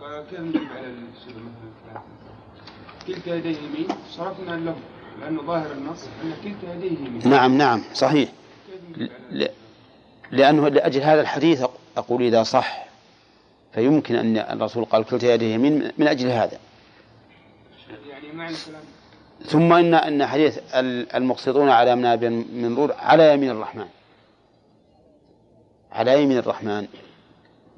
وكيف نجيب على الشيخ مثلا؟ كلتا يديه يمين صرفنا اللفظ لأنه ظاهر النص أن كلتا يديه يمين نعم نعم صحيح. كيف ل- لأنه لأجل هذا الحديث أق- أقول إذا صح فيمكن أن الرسول قال كلتا يديه يمين من أجل هذا. يعني ثم إن أن حديث ال- المقسطون على منابر من نور على يمين الرحمن. على يمين الرحمن.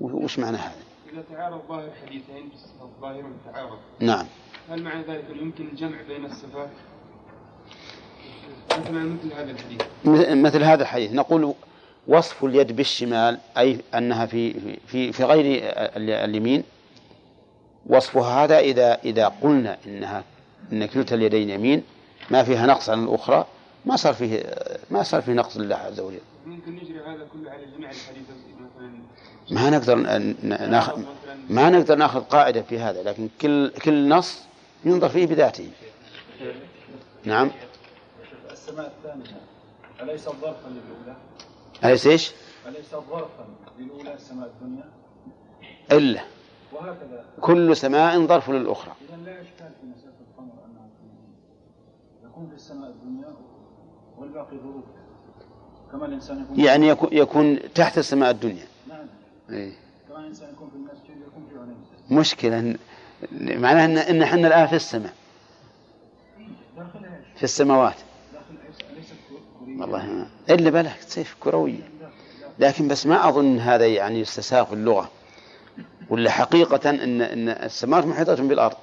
وش معنى هذا؟ إذا تعارض ظاهر حديثين الظاهر تعارض نعم. هل معنى ذلك يمكن الجمع بين الصفات؟ مثل هذا الحديث. مثل هذا الحديث. نقول وصف اليد بالشمال أي أنها في في في غير ال- اليمين. وصفها هذا إذا إذا قلنا إنها إن كلتا اليدين يمين ما فيها نقص عن الأخرى ما صار فيه ما صار فيه نقص لله عز وجل. ممكن نجري هذا كله على جميع الحديث مثلا ما نقدر ناخذ ما نقدر ناخذ قاعدة في هذا لكن كل كل نص ينظر فيه بذاته. نعم. السماء الثانية أليس ظرفا للأولى؟ أليس إيش؟ أليس ظرفا للأولى السماء الدنيا؟ إلا. وهكذا. كل سماء ظرف للأخرى. إذا لا إشكال في مسألة القمر أنه يكون في السماء الدنيا والباقي ظروف. كما الإنسان يكون يعني يكون, يكون تحت السماء الدنيا. نعم. إيه. كما الإنسان يكون في المسجد يكون في علم مشكلة. معناها إن, إن إحنا الآن في السماء. إيش؟ في السماوات. والله ما. إلا بلى سيف كروية لكن بس ما أظن هذا يعني يستساغ اللغة. ولا حقيقة إن إن السماوات محيطة بالأرض.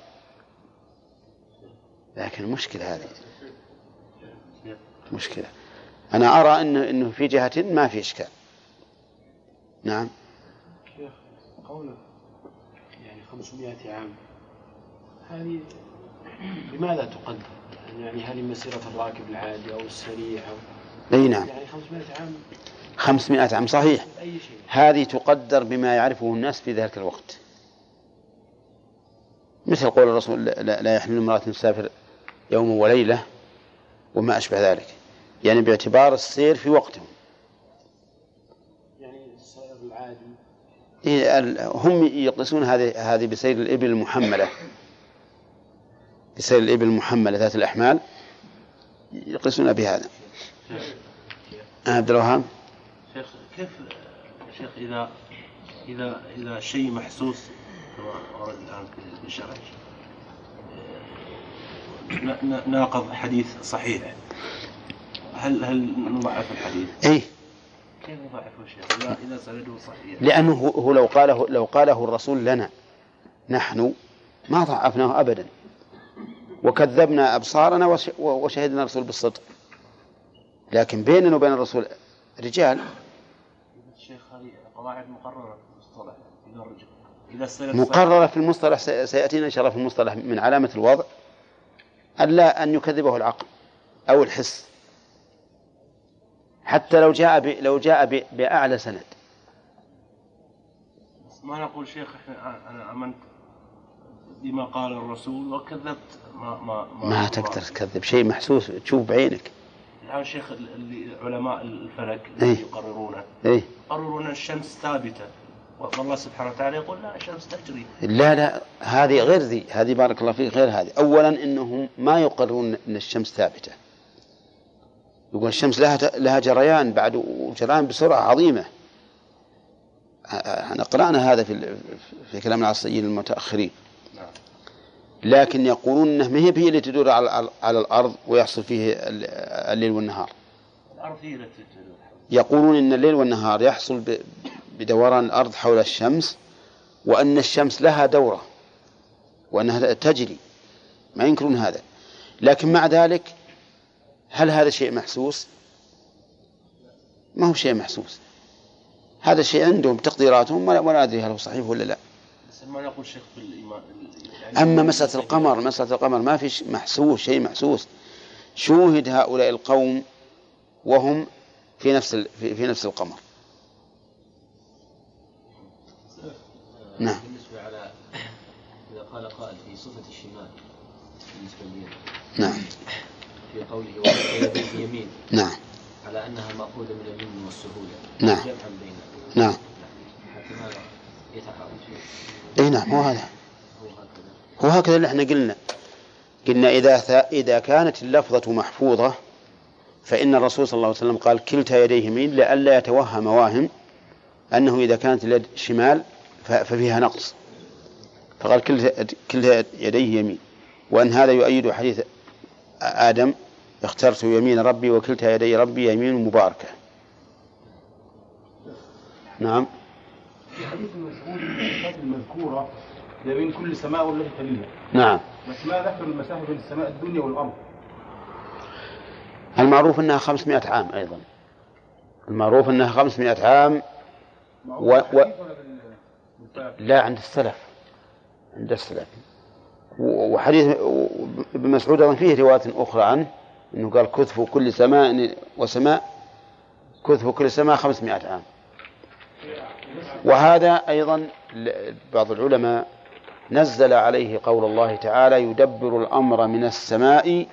لكن المشكلة هذه. مشكلة. أنا أرى إنه إنه في جهة ما في إشكال. نعم. شيخ قوله يعني 500 عام. هذه بماذا تقدر؟ يعني هل مسيرة الراكب العادي أو السريع أو أي نعم. يعني 500 عام. خمسمائة عام صحيح. هذه تقدر بما يعرفه الناس في ذلك الوقت. مثل قول الرسول لا, لا يحمل امرأة تسافر يوم وليلة وما أشبه ذلك. يعني باعتبار السير في وقته يعني السائر العادي. إيه، هم يقيسون هذه هذه بسير الإبل المحملة. بسير الإبل المحملة ذات الأحمال يقيسون بهذا عبد الوهاب. شيخ كيف شيخ إذا إذا إذا شيء محسوس كما ورد الآن في الشرع نا- نا- ناقض حديث صحيح. هل هل نضعف الحديث؟ أي كيف نضعفه شيخ؟ إذا إذا سنده صحيح. لأنه هو لو قاله لو قاله الرسول لنا نحن ما ضعفناه أبدا. وكذبنا أبصارنا وش- وشهدنا الرسول بالصدق. لكن بيننا وبين الرسول رجال. الشيخ هذه قواعد مقررة في المصطلح السند مقررة في المصطلح سي- سيأتينا إن شاء الله في المصطلح من علامة الوضع. ألا أن يكذبه العقل أو الحس. حتى لو جاء ب... لو جاء ب... بأعلى سند. ما نقول شيخ إحنا أنا أمنت بما قال الرسول وكذبت ما ما ما تقدر تكذب. شيء محسوس تشوف بعينك. الآن شيخ علماء الفلك إيه. يقررونه. إيه. يقررون الشمس ثابتة. والله سبحانه وتعالى يقول لا الشمس تجري. لا لا هذه غير ذي هذه بارك الله فيك غير هذه. أولا إنهم ما يقررون أن الشمس ثابتة. يقول الشمس لها لها جريان بعد وجريان بسرعة عظيمة. إحنا قرأنا هذا في في كلام العصريين المتأخرين. لكن يقولون انها ما هي هي اللي تدور على على الأرض ويحصل فيه ال- الليل والنهار. الأرض هي التي تدور. يقولون إن الليل والنهار يحصل بدوران الأرض حول الشمس وأن الشمس لها دورة وأنها تجري. ما ينكرون هذا. لكن مع ذلك هل هذا شيء محسوس؟ ما هو شيء محسوس. هذا شيء عندهم تقديراتهم ولا أدري هل هو صحيح ولا لا. ما نقول شيخ في الإيمان يعني أما مسألة القمر مسألة القمر ما في محسوس شيء محسوس. شوهد هؤلاء القوم وهم في نفس في, في نفس القمر. نعم. بالنسبة على إذا قال قائل في صفة الشمال بالنسبة لليد نعم. في قوله ويديه يمين. نعم. على أنها مأخوذة من اليمين والسهولة. نعم. جمعا بينها. نعم. حتى ما اي نعم هو هذا. هو هكذا اللي إحنا قلنا. قلنا إذا ث- إذا كانت اللفظة محفوظة فإن الرسول صلى الله عليه وسلم قال كلتا يديه يمين لئلا يتوهم واهم أنه إذا كانت اليد شمال ففيها نقص. فقال كلتا كلتا يديه يمين. وأن هذا يؤيد حديث آدم اخترت يمين ربي وكلتا يدي ربي يمين مباركة. نعم. في حديث المسعود المسافات المذكورة ده بين كل سماء والتي تليها. نعم. بس ما ذكر المسافة بين السماء الدنيا والأرض. المعروف أنها 500 عام أيضا. المعروف أنها 500 عام و... و... لا عند السلف. عند السلف. وحديث ابن مسعود أيضا فيه رواية أخرى عنه إنه قال كثف كل سماء وسماء كثف كل سماء 500 عام. وهذا أيضا ل- بعض العلماء نزل عليه قول الله تعالى يدبر الأمر من السماء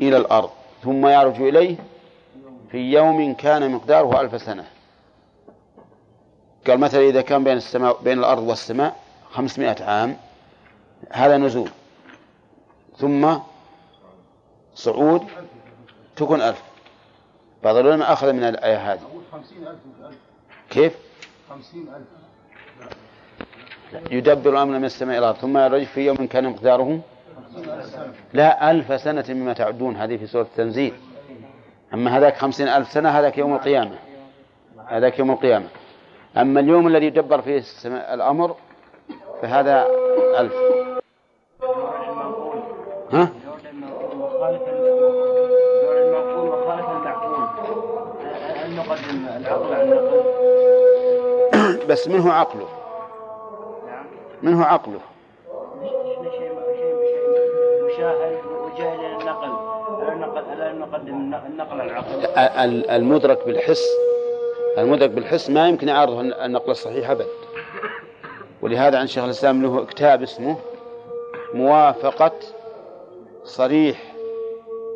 إلى الأرض ثم يعرج إليه في يوم كان مقداره ألف سنة. قال مثلا إذا كان بين السماء بين الأرض والسماء خمسمائة عام هذا نزول. ثم صعود تكون ألف. بعض العلماء أخذ من الآية هذه. ألف ألف كيف؟ خمسين ألف. يدبر الأمر من السماء إلى الأرض. ثم يرج في يوم كان مقداره لا ألف سنة مما تعدون. هذه في سورة التنزيل. أما هذاك خمسين ألف سنة هذاك يوم القيامة. هذاك يوم القيامة. أما اليوم الذي يدبر فيه السماء الأمر فهذا ألف. ها؟ بس منه عقله. منه عقله. المدرك بالحس المدرك بالحس ما يمكن يعارضه النقل الصحيح أبد. ولهذا عن شيخ الإسلام له كتاب اسمه موافقة صريح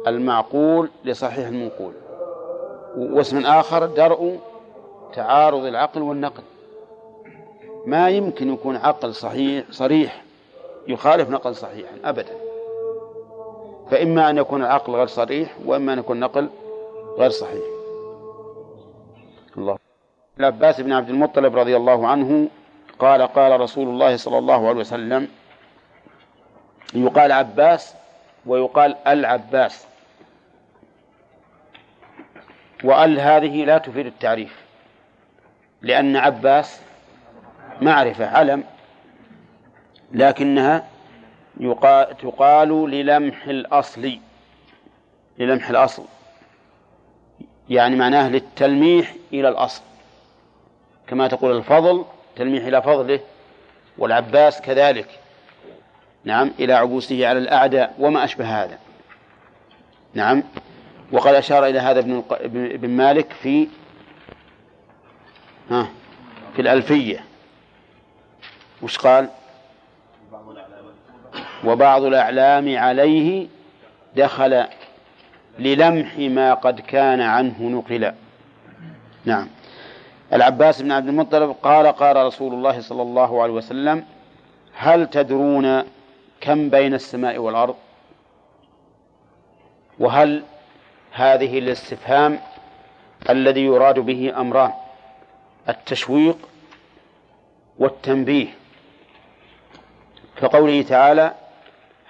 المعقول لصحيح المنقول. واسم آخر درء تعارض العقل والنقل. ما يمكن يكون عقل صحيح صريح يخالف نقل صحيحا أبدا. فإما أن يكون العقل غير صريح وإما أن يكون النقل غير صحيح. الله. العباس بن عبد المطلب رضي الله عنه قال قال رسول الله صلى الله عليه وسلم يقال عباس ويقال العباس. وأل هذه لا تفيد التعريف لأن عباس معرفة علم لكنها تقال للمح الأصل للمح الأصل. يعني معناه للتلميح إلى الأصل. كما تقول الفضل تلميح إلى فضله والعباس كذلك. نعم إلى عبوسه على الأعداء وما أشبه هذا. نعم وقد أشار إلى هذا ابن مالك في ها في الألفية. وش قال؟ وبعض الأعلام عليه دخل للمح ما قد كان عنه نقلا. نعم. العباس بن عبد المطلب قال قال رسول الله صلى الله عليه وسلم هل تدرون كم بين السماء والأرض؟ وهل هذه الاستفهام الذي يراد به أمران التشويق والتنبيه كقوله تعالى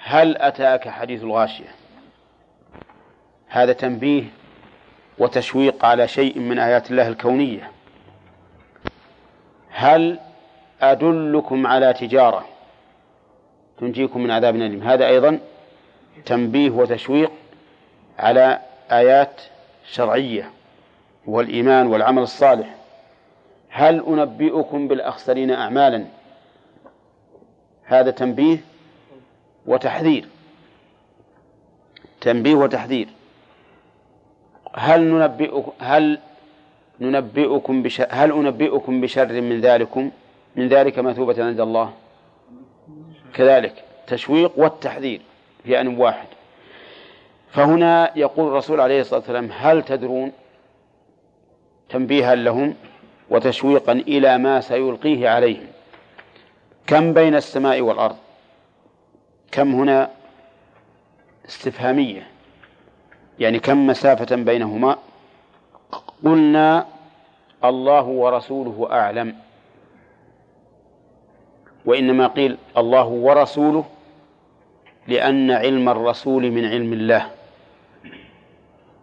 هل أتاك حديث الغاشية؟ هذا تنبيه وتشويق على شيء من آيات الله الكونية. هل أدلكم على تجارة؟ تنجيكم من عذاب أليم. هذا أيضا تنبيه وتشويق على آيات شرعية والإيمان والعمل الصالح. هل أنبئكم بالأخسرين أعمالا؟ هذا تنبيه وتحذير. تنبيه وتحذير. هل ننبئكم هل ننبئكم بشر هل أنبئكم بشر من ذلكم؟ من ذلك مثوبة عند الله. كذلك تشويق والتحذير في آن واحد. فهنا يقول الرسول عليه الصلاة والسلام هل تدرون تنبيها لهم وتشويقا إلى ما سيلقيه عليهم؟ كم بين السماء والأرض؟ كم هنا استفهامية؟ يعني كم مسافة بينهما؟ قلنا الله ورسوله أعلم. وإنما قيل الله ورسوله لأن علم الرسول من علم الله.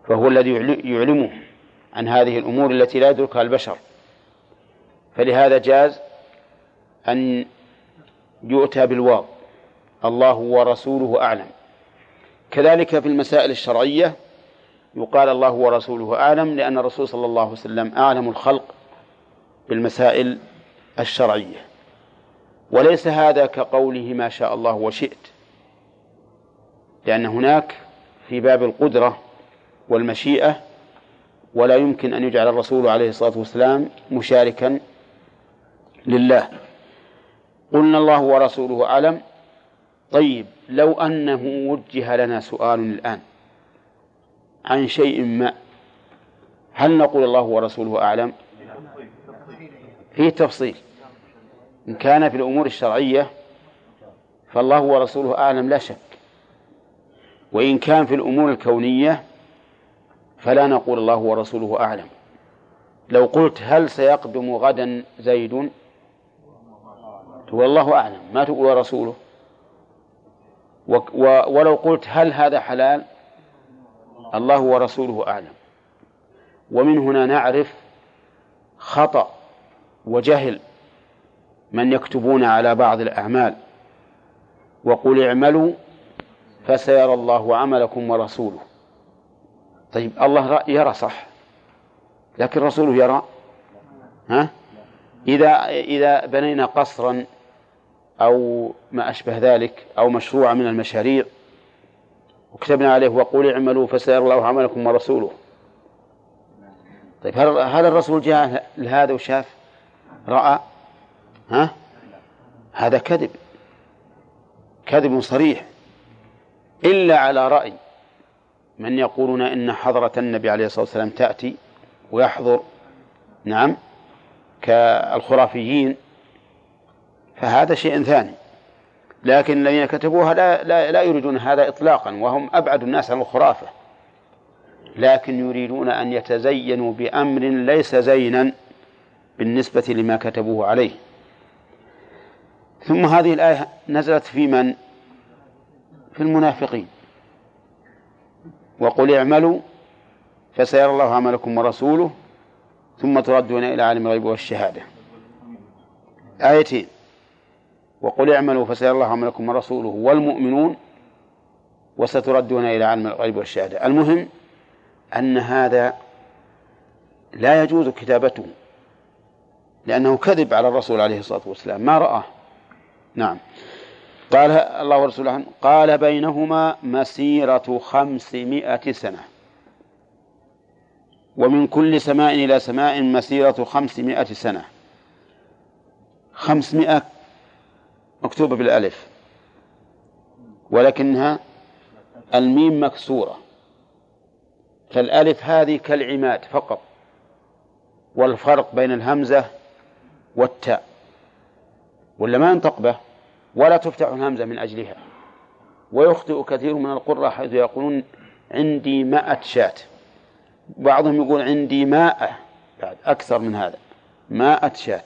فهو الذي يعلمه عن هذه الأمور التي لا يدركها البشر. فلهذا جاز أن يؤتى بالواو. الله ورسوله أعلم. كذلك في المسائل الشرعية يقال الله ورسوله أعلم لأن الرسول صلى الله عليه وسلم أعلم الخلق بالمسائل الشرعية. وليس هذا كقوله ما شاء الله وشئت لأن هناك في باب القدرة والمشيئة ولا يمكن أن يجعل الرسول عليه الصلاة والسلام مشاركا لله. قلنا الله ورسوله أعلم. طيب لو أنه وجه لنا سؤال الآن عن شيء ما هل نقول الله ورسوله أعلم؟ فيه تفصيل. إن كان في الأمور الشرعية فالله ورسوله أعلم لا شك. وإن كان في الأمور الكونية فلا نقول الله ورسوله أعلم. لو قلت هل سيقدم غدا زيد تقول الله أعلم ما تقول ورسوله. ولو قلت هل هذا حلال؟ الله ورسوله أعلم. ومن هنا نعرف خطأ وجهل من يكتبون على بعض الأعمال وقل اعملوا فسيرى الله عملكم ورسوله. طيب الله يرى صح لكن رسوله يرى؟ ها؟ إذا إذا بنينا قصرا أو ما أشبه ذلك أو مشروع من المشاريع. وكتبنا عليه وقول اعملوا فسيرى الله عملكم ورسوله. طيب هل هل الرسول جاء لهذا وشاف؟ رأى؟ ها؟ هذا كذب. كذب صريح. إلا على رأي من يقولون إن حضرة النبي عليه الصلاة والسلام تأتي ويحضر. نعم كالخرافيين. فهذا شيء ثاني. لكن الذين كتبوها لا, لا, لا يريدون هذا إطلاقا وهم أبعد الناس عن الخرافة. لكن يريدون أن يتزينوا بأمر ليس زينا بالنسبة لما كتبوه عليه. ثم هذه الآية نزلت في من؟ في المنافقين. وقل اعملوا فسيرى الله عملكم ورسوله ثم تردون إلى عالم الغيب والشهادة. آيتين. وقل اعملوا فسيرى الله عملكم ورسوله والمؤمنون وستردون إلى عالم الغيب والشهادة. المهم أن هذا لا يجوز كتابته لأنه كذب على الرسول عليه الصلاة والسلام. ما رآه نعم. قال الله ورسوله عنه قال بينهما مسيرة خمسمائة سنة. ومن كل سماء إلى سماء مسيرة خمسمائة سنة. خمسمائة مكتوبة بالألف. ولكنها الميم مكسورة. فالألف هذه كالعماد فقط. والفرق بين الهمزة والتاء. ولا ما ينطق به؟ ولا تفتح الهمزة من أجلها. ويخطئ كثير من القراء حيث يقولون عندي مائة شاة. بعضهم يقول عندي ماء بعد أكثر من هذا. مائة شاة.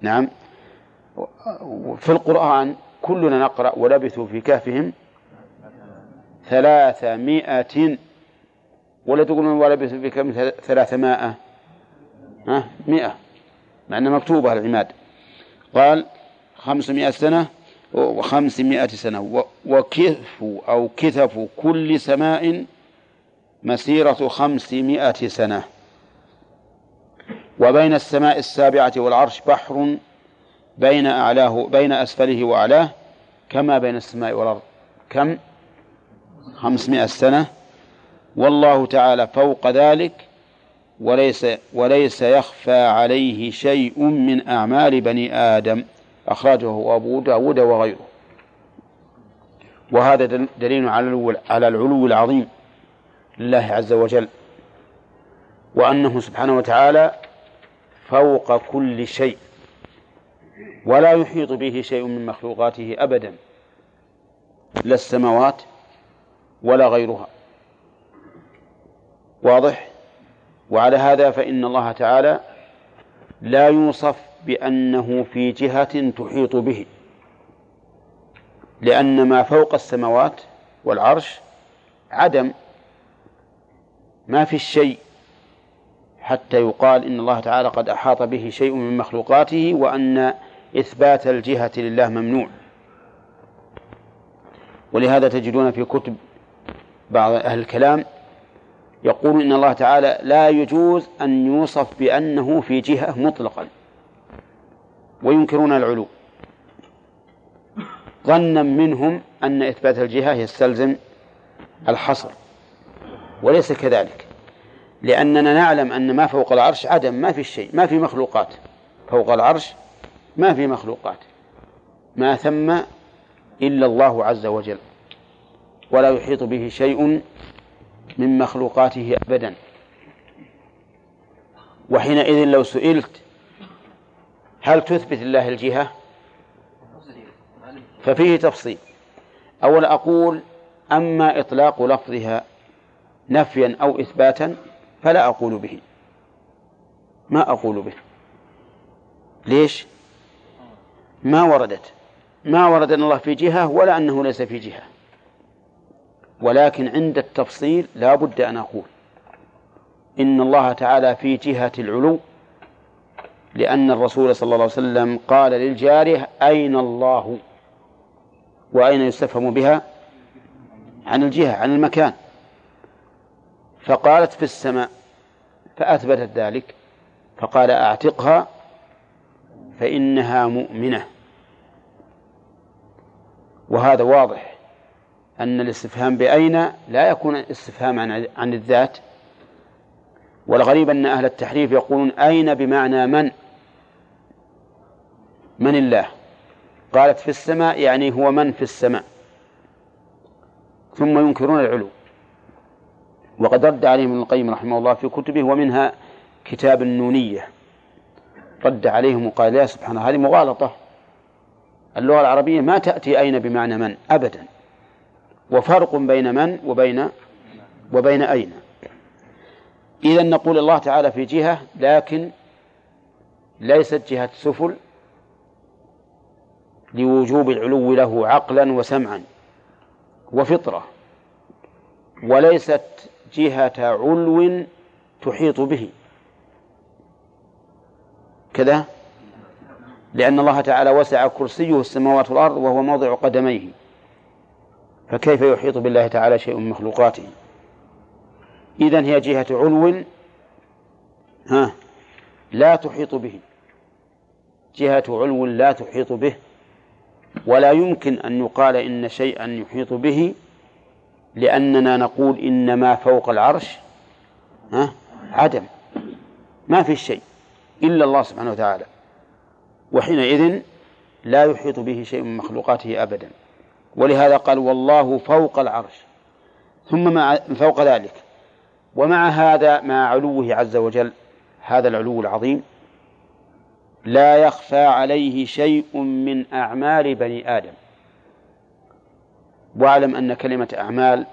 نعم. في القرآن كلنا نقرأ ولبثوا في كهفهم ثلاثمائة ولا تقولون ولبثوا في كهفهم ثلاثمائة. ها؟ مئة. مع أنها مكتوبة العماد. قال خمسمائة سنة وخمسمائة سنة. وكثف أو كثف كل سماء مسيرة خمسمائة سنة. وبين السماء السابعة والعرش بحر بين أعلاه بين أسفله وأعلاه كما بين السماء والأرض. كم؟ خمسمائة سنة. والله تعالى فوق ذلك وليس وليس يخفى عليه شيء من أعمال بني آدم. أخرجه أبو داود وغيره. وهذا دليل على على العلو العظيم لله عز وجل. وأنه سبحانه وتعالى فوق كل شيء. ولا يحيط به شيء من مخلوقاته أبدا لا السماوات ولا غيرها. واضح؟ وعلى هذا فإن الله تعالى لا يوصف بأنه في جهة تحيط به لأن ما فوق السماوات والعرش عدم ما في الشيء حتى يقال إن الله تعالى قد أحاط به شيء من مخلوقاته وأن إثبات الجهة لله ممنوع. ولهذا تجدون في كتب بعض أهل الكلام يقول إن الله تعالى لا يجوز أن يوصف بأنه في جهة مطلقا وينكرون العلو. ظنا منهم أن إثبات الجهة يستلزم الحصر وليس كذلك. لأننا نعلم أن ما فوق العرش عدم ما في شيء ما في مخلوقات. فوق العرش ما في مخلوقات. ما ثم إلا الله عز وجل. ولا يحيط به شيء من مخلوقاته أبدا. وحينئذ لو سئلت هل تثبت الله الجهة؟ ففيه تفصيل. أولا أقول أما إطلاق لفظها نفيا أو إثباتا فلا أقول به. ما أقول به. ليش؟ ما وردت. ما ورد أن الله في جهة ولا أنه ليس في جهة. ولكن عند التفصيل لا بد أن أقول. إن الله تعالى في جهة العلو لأن الرسول صلى الله عليه وسلم قال للجارية أين الله؟ وأين يستفهم بها؟ عن الجهة عن المكان. فقالت في السماء فأثبتت ذلك فقال أعتقها فإنها مؤمنة. وهذا واضح أن الاستفهام بأين؟ لا يكون استفهام عن عن الذات. والغريب أن أهل التحريف يقولون أين بمعنى من؟ من الله؟ قالت في السماء يعني هو من في السماء. ثم ينكرون العلو. وقد رد عليهم ابن القيم رحمه الله في كتبه ومنها كتاب النونية. رد عليهم وقال يا سبحان الله هذه مغالطة. اللغة العربية ما تأتي أين بمعنى من؟ أبدا. وفرق بين من وبين وبين أين؟ إذا نقول الله تعالى في جهة لكن ليست جهة سفل لوجوب العلو له عقلا وسمعا وفطرة وليست جهة علو تحيط به. كذا؟ لأن الله تعالى وسع كرسيه السماوات والأرض وهو موضع قدميه. فكيف يحيط بالله تعالى شيء من مخلوقاته؟ إذن هي جهة علو ها لا تحيط به. جهة علو لا تحيط به. ولا يمكن أن يقال إن شيئا يحيط به لأننا نقول إن ما فوق العرش ها؟ عدم. ما في شيء إلا الله سبحانه وتعالى. وحينئذ لا يحيط به شيء من مخلوقاته أبدا. ولهذا قال والله فوق العرش. ثم مع فوق ذلك. ومع هذا مع علوه عز وجل هذا العلو العظيم لا يخفى عليه شيء من أعمال بني آدم. واعلم أن كلمة أعمال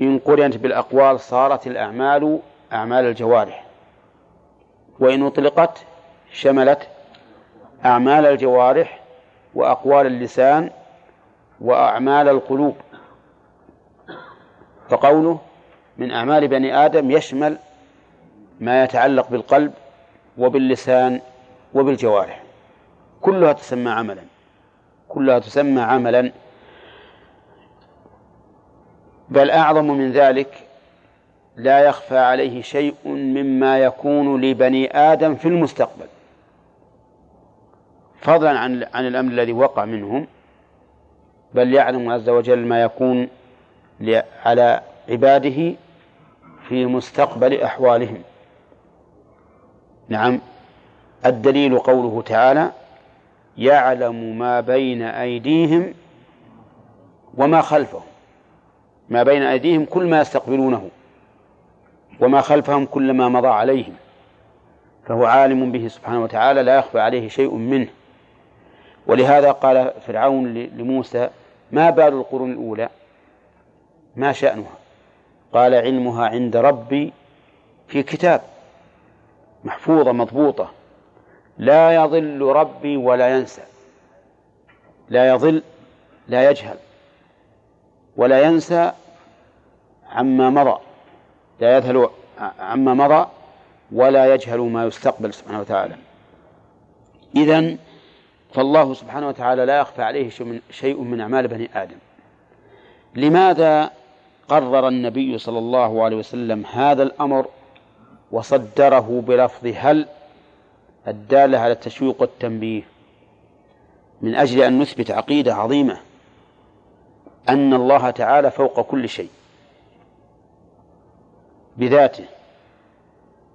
إن قرنت بالأقوال صارت الأعمال أعمال الجوارح وإن أطلقت شملت أعمال الجوارح وأقوال اللسان وأعمال القلوب. فقوله من أعمال بني آدم يشمل ما يتعلق بالقلب وباللسان وبالجوارح. كلها تسمى عملا كلها تسمى عملا. بل أعظم من ذلك لا يخفى عليه شيء مما يكون لبني آدم في المستقبل. فضلا عن عن الأمر الذي وقع منهم بل يعلم عز وجل ما يكون على عباده في مستقبل أحوالهم. نعم الدليل قوله تعالى يعلم ما بين أيديهم وما خلفهم. ما بين أيديهم كل ما يستقبلونه وما خلفهم كل ما مضى عليهم فهو عالم به سبحانه وتعالى لا يخفى عليه شيء منه. ولهذا قال فرعون لموسى ما بال القرون الأولى؟ ما شأنها؟ قال علمها عند ربي في كتاب محفوظة مضبوطة لا يضل ربي ولا ينسى لا يضل لا يجهل. ولا ينسى عما مضى. لا يذهل عما مضى ولا يجهل ما يستقبل سبحانه وتعالى. إذن فالله سبحانه وتعالى لا يخفى عليه شيء من أعمال بني آدم. لماذا قرر النبي صلى الله عليه وسلم هذا الأمر وصدره بلفظ هل الدالة على التشويق والتنبيه من أجل أن نثبت عقيدة عظيمة أن الله تعالى فوق كل شيء بذاته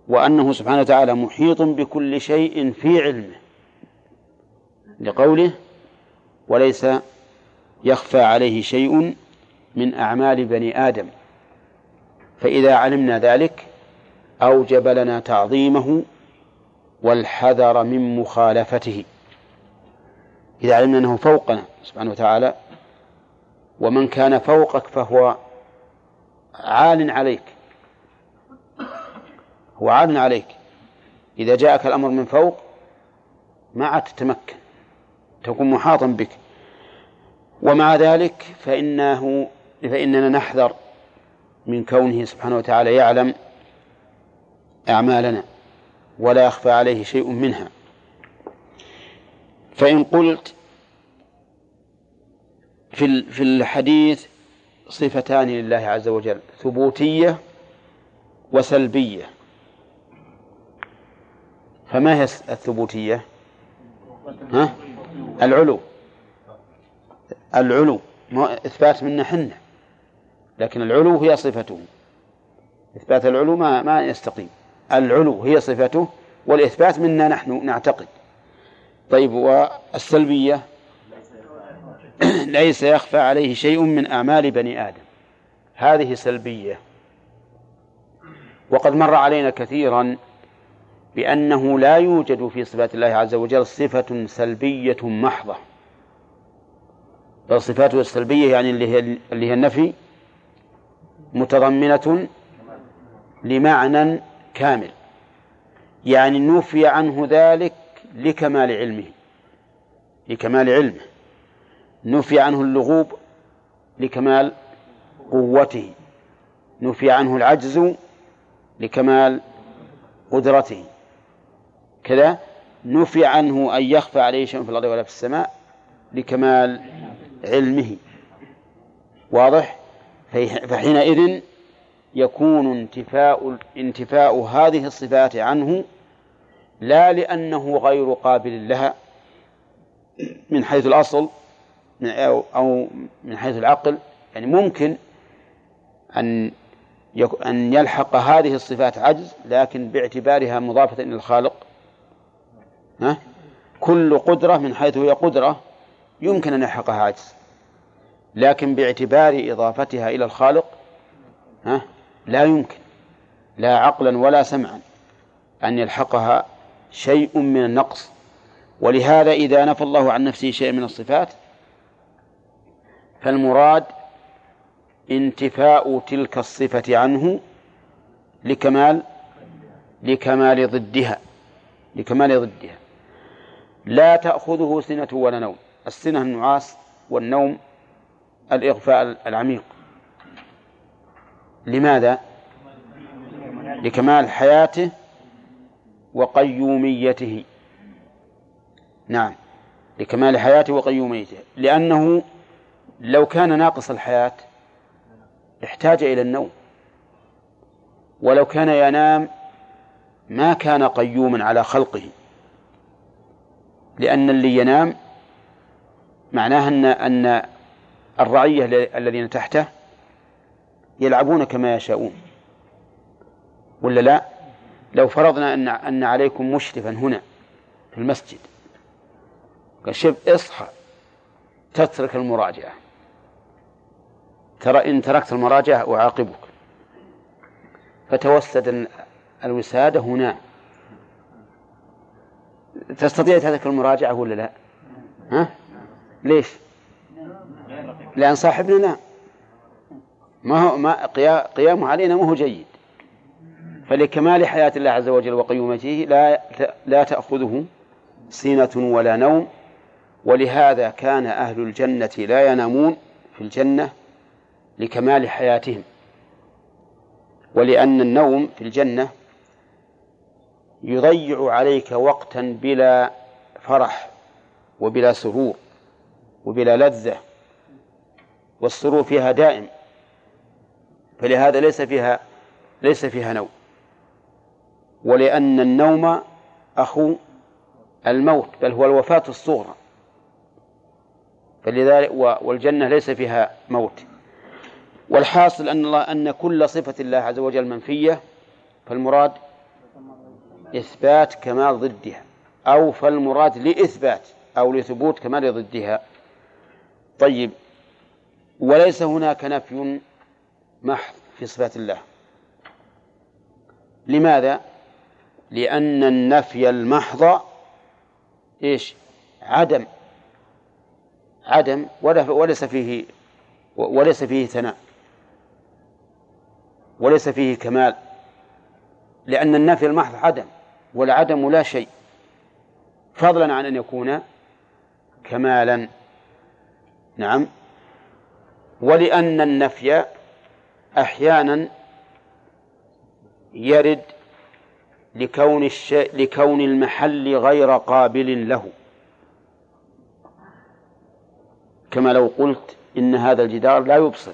وأنه سبحانه وتعالى محيط بكل شيء في علمه لقوله وليس يخفى عليه شيء من أعمال بني آدم فإذا علمنا ذلك أوجب لنا تعظيمه والحذر من مخالفته. إذا علمنا أنه فوقنا سبحانه وتعالى ومن كان فوقك فهو عال عليك. هو عال عليك. إذا جاءك الأمر من فوق ما عاد تتمكن. تكون محاطا بك. ومع ذلك فإنه فإننا نحذر من كونه سبحانه وتعالى يعلم أعمالنا ولا يخفى عليه شيء منها. فإن قلت في في الحديث صفتان لله عز وجل ثبوتية وسلبية. فما هي الثبوتية؟ ها؟ العلو. العلو. ما إثبات منا حنا لكن العلو هي صفته. إثبات العلو ما ما يستقيم. العلو هي صفته والإثبات منا نحن نعتقد. طيب والسلبية؟ ليس يخفى عليه شيء من أعمال بني آدم. هذه سلبية. وقد مر علينا كثيرا بأنه لا يوجد في صفات الله عز وجل صفة سلبية محضة. بل صفاته السلبية يعني اللي هي اللي هي النفي متضمنة لمعنى كامل. يعني نفي عنه ذلك لكمال علمه لكمال علمه. نفي عنه اللغوب لكمال قوته نفي عنه العجز لكمال قدرته. كذا نفي عنه أن يخفى عليه شيء في الأرض ولا في السماء لكمال علمه. واضح؟ فحينئذ يكون انتفاء انتفاء هذه الصفات عنه لا لأنه غير قابل لها من حيث الأصل أو من حيث العقل يعني ممكن أن أن يلحق هذه الصفات عجز لكن باعتبارها مضافة إلى الخالق. ها؟ كل قدرة من حيث هي قدرة يمكن أن يلحقها عجز. لكن باعتبار إضافتها إلى الخالق ها؟ لا يمكن لا عقلا ولا سمعا أن يلحقها شيء من النقص. ولهذا إذا نفى الله عن نفسه شيء من الصفات فالمراد انتفاء تلك الصفة عنه لكمال لكمال ضدها لكمال ضدها. لا تأخذه سنة ولا نوم. السنة النعاس والنوم الإغفاء العميق. لماذا؟ لكمال حياته وقيوميته. نعم. لكمال حياته وقيوميته. لأنه لو كان ناقص الحياة احتاج إلى النوم. ولو كان ينام ما كان قيوما على خلقه. لأن اللي ينام معناه أن أن الرعية الذين تحته يلعبون كما يشاءون. ولا لا؟ لو فرضنا أن أن عليكم مشرفا هنا في المسجد قال شوف اصحى تترك المراجعة. ترى إن تركت المراجعة أعاقبك فتوسد الوسادة هنا تستطيع تترك المراجعة ولا لا؟ ها؟ ليش؟ لأن صاحبنا نام ما هو ما قيامه علينا ما هو جيد فلكمال حياة الله عز وجل وقيومته لا لا تأخذه سنة ولا نوم ولهذا كان أهل الجنة لا ينامون في الجنة لكمال حياتهم ولأن النوم في الجنة يضيع عليك وقتا بلا فرح وبلا سرور وبلا لذة والسرور فيها دائم فلهذا ليس فيها ليس فيها نوم. ولأن النوم أخو الموت بل هو الوفاة الصغرى فلذلك والجنة ليس فيها موت. والحاصل أن الله أن كل صفة الله عز وجل منفية فالمراد إثبات كمال ضدها أو فالمراد لإثبات أو لثبوت كمال ضدها طيب وليس هناك نفي محض في صفات الله لماذا؟ لأن النفي المحض إيش؟ عدم عدم وليس فيه وليس فيه ثناء وليس فيه كمال لأن النفي المحض عدم والعدم لا شيء. فضلا عن أن يكون كمالا. نعم. ولأن النفي أحيانا يرد لكون الشيء لكون المحل غير قابل له. كما لو قلت إن هذا الجدار لا يبصر.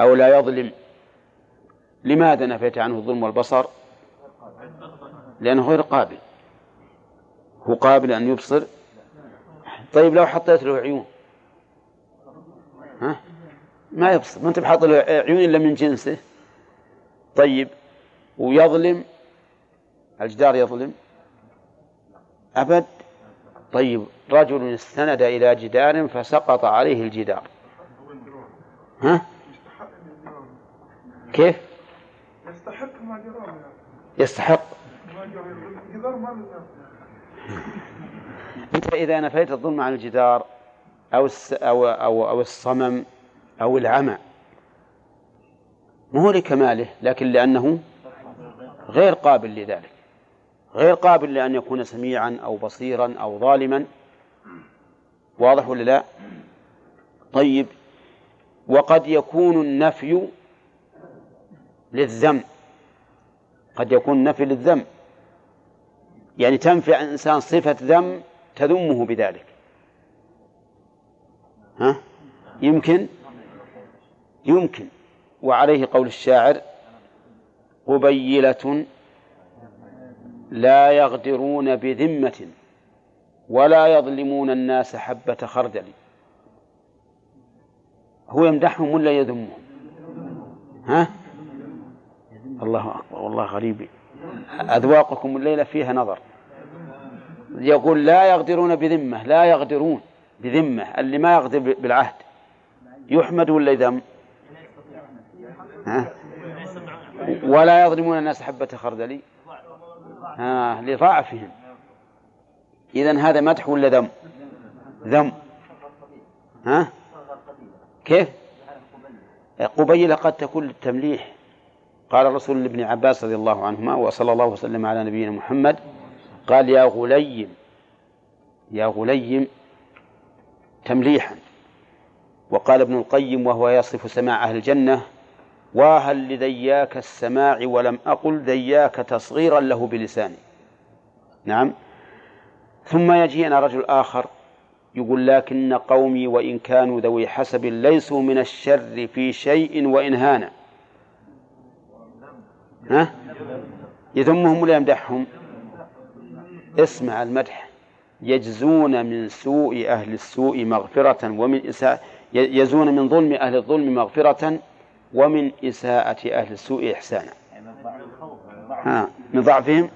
أو لا يظلم. لماذا نفيت عنه الظلم والبصر؟ لأنه غير قابل. هو قابل أن يبصر. طيب لو حطيت له عيون. ها؟ ما يبسط ما أنت بحاط له عيون إلا من جنسه. طيب. ويظلم. الجدار يظلم. أبد. طيب. رجل استند إلى جدار فسقط عليه الجدار. ها؟ كيف؟ يستحق ما جرى يستحق. ما أنت إذا نفيت الظلم عن الجدار أو أو أو أو الصمم أو العمى ما هو لكماله لكن لأنه غير قابل لذلك. غير قابل لأن يكون سميعا أو بصيرا أو ظالما. واضح ولا لا؟ طيب. وقد يكون النفي للذم. قد يكون النفي للذم. يعني تنفي عن الإنسان صفة ذم تذمه بذلك. ها؟ يمكن؟ يمكن. وعليه قول الشاعر قبيلة لا يغدرون بذمة ولا يظلمون الناس حبة خردل. هو يمدحهم ولا يذمهم؟ ها؟ الله أكبر والله غريب. أذواقكم الليلة فيها نظر. يقول لا يغدرون بذمة لا يغدرون بذمة اللي ما يغدر بالعهد. يحمد ولا يذم؟ ولا يظلمون الناس حبة خردل. ها لضعفهم. إذا هذا مدح ولا ذم؟ ذم. ها؟ كيف؟ قبيلة قد تكون للتمليح. قال الرسول لابن عباس رضي الله عنهما وصلى الله وسلم على نبينا محمد. قال يا غليم يا غليم تمليحا. وقال ابن القيم وهو يصف سماع أهل الجنة واهل لذياك السماع ولم أقل ذياك تصغيرا له بلساني. نعم. ثم يجينا رجل آخر يقول لكن قومي وإن كانوا ذوي حسب ليسوا من الشر في شيء وإن هانا. ها؟ يذمهم ولا يمدحهم؟ اسمع المدح. يجزون من سوء أهل السوء مغفرة ومن إساءة يزون من ظلم أهل الظلم مغفرة ومن إساءة أهل السوء إحسانا. ها من ضعفهم؟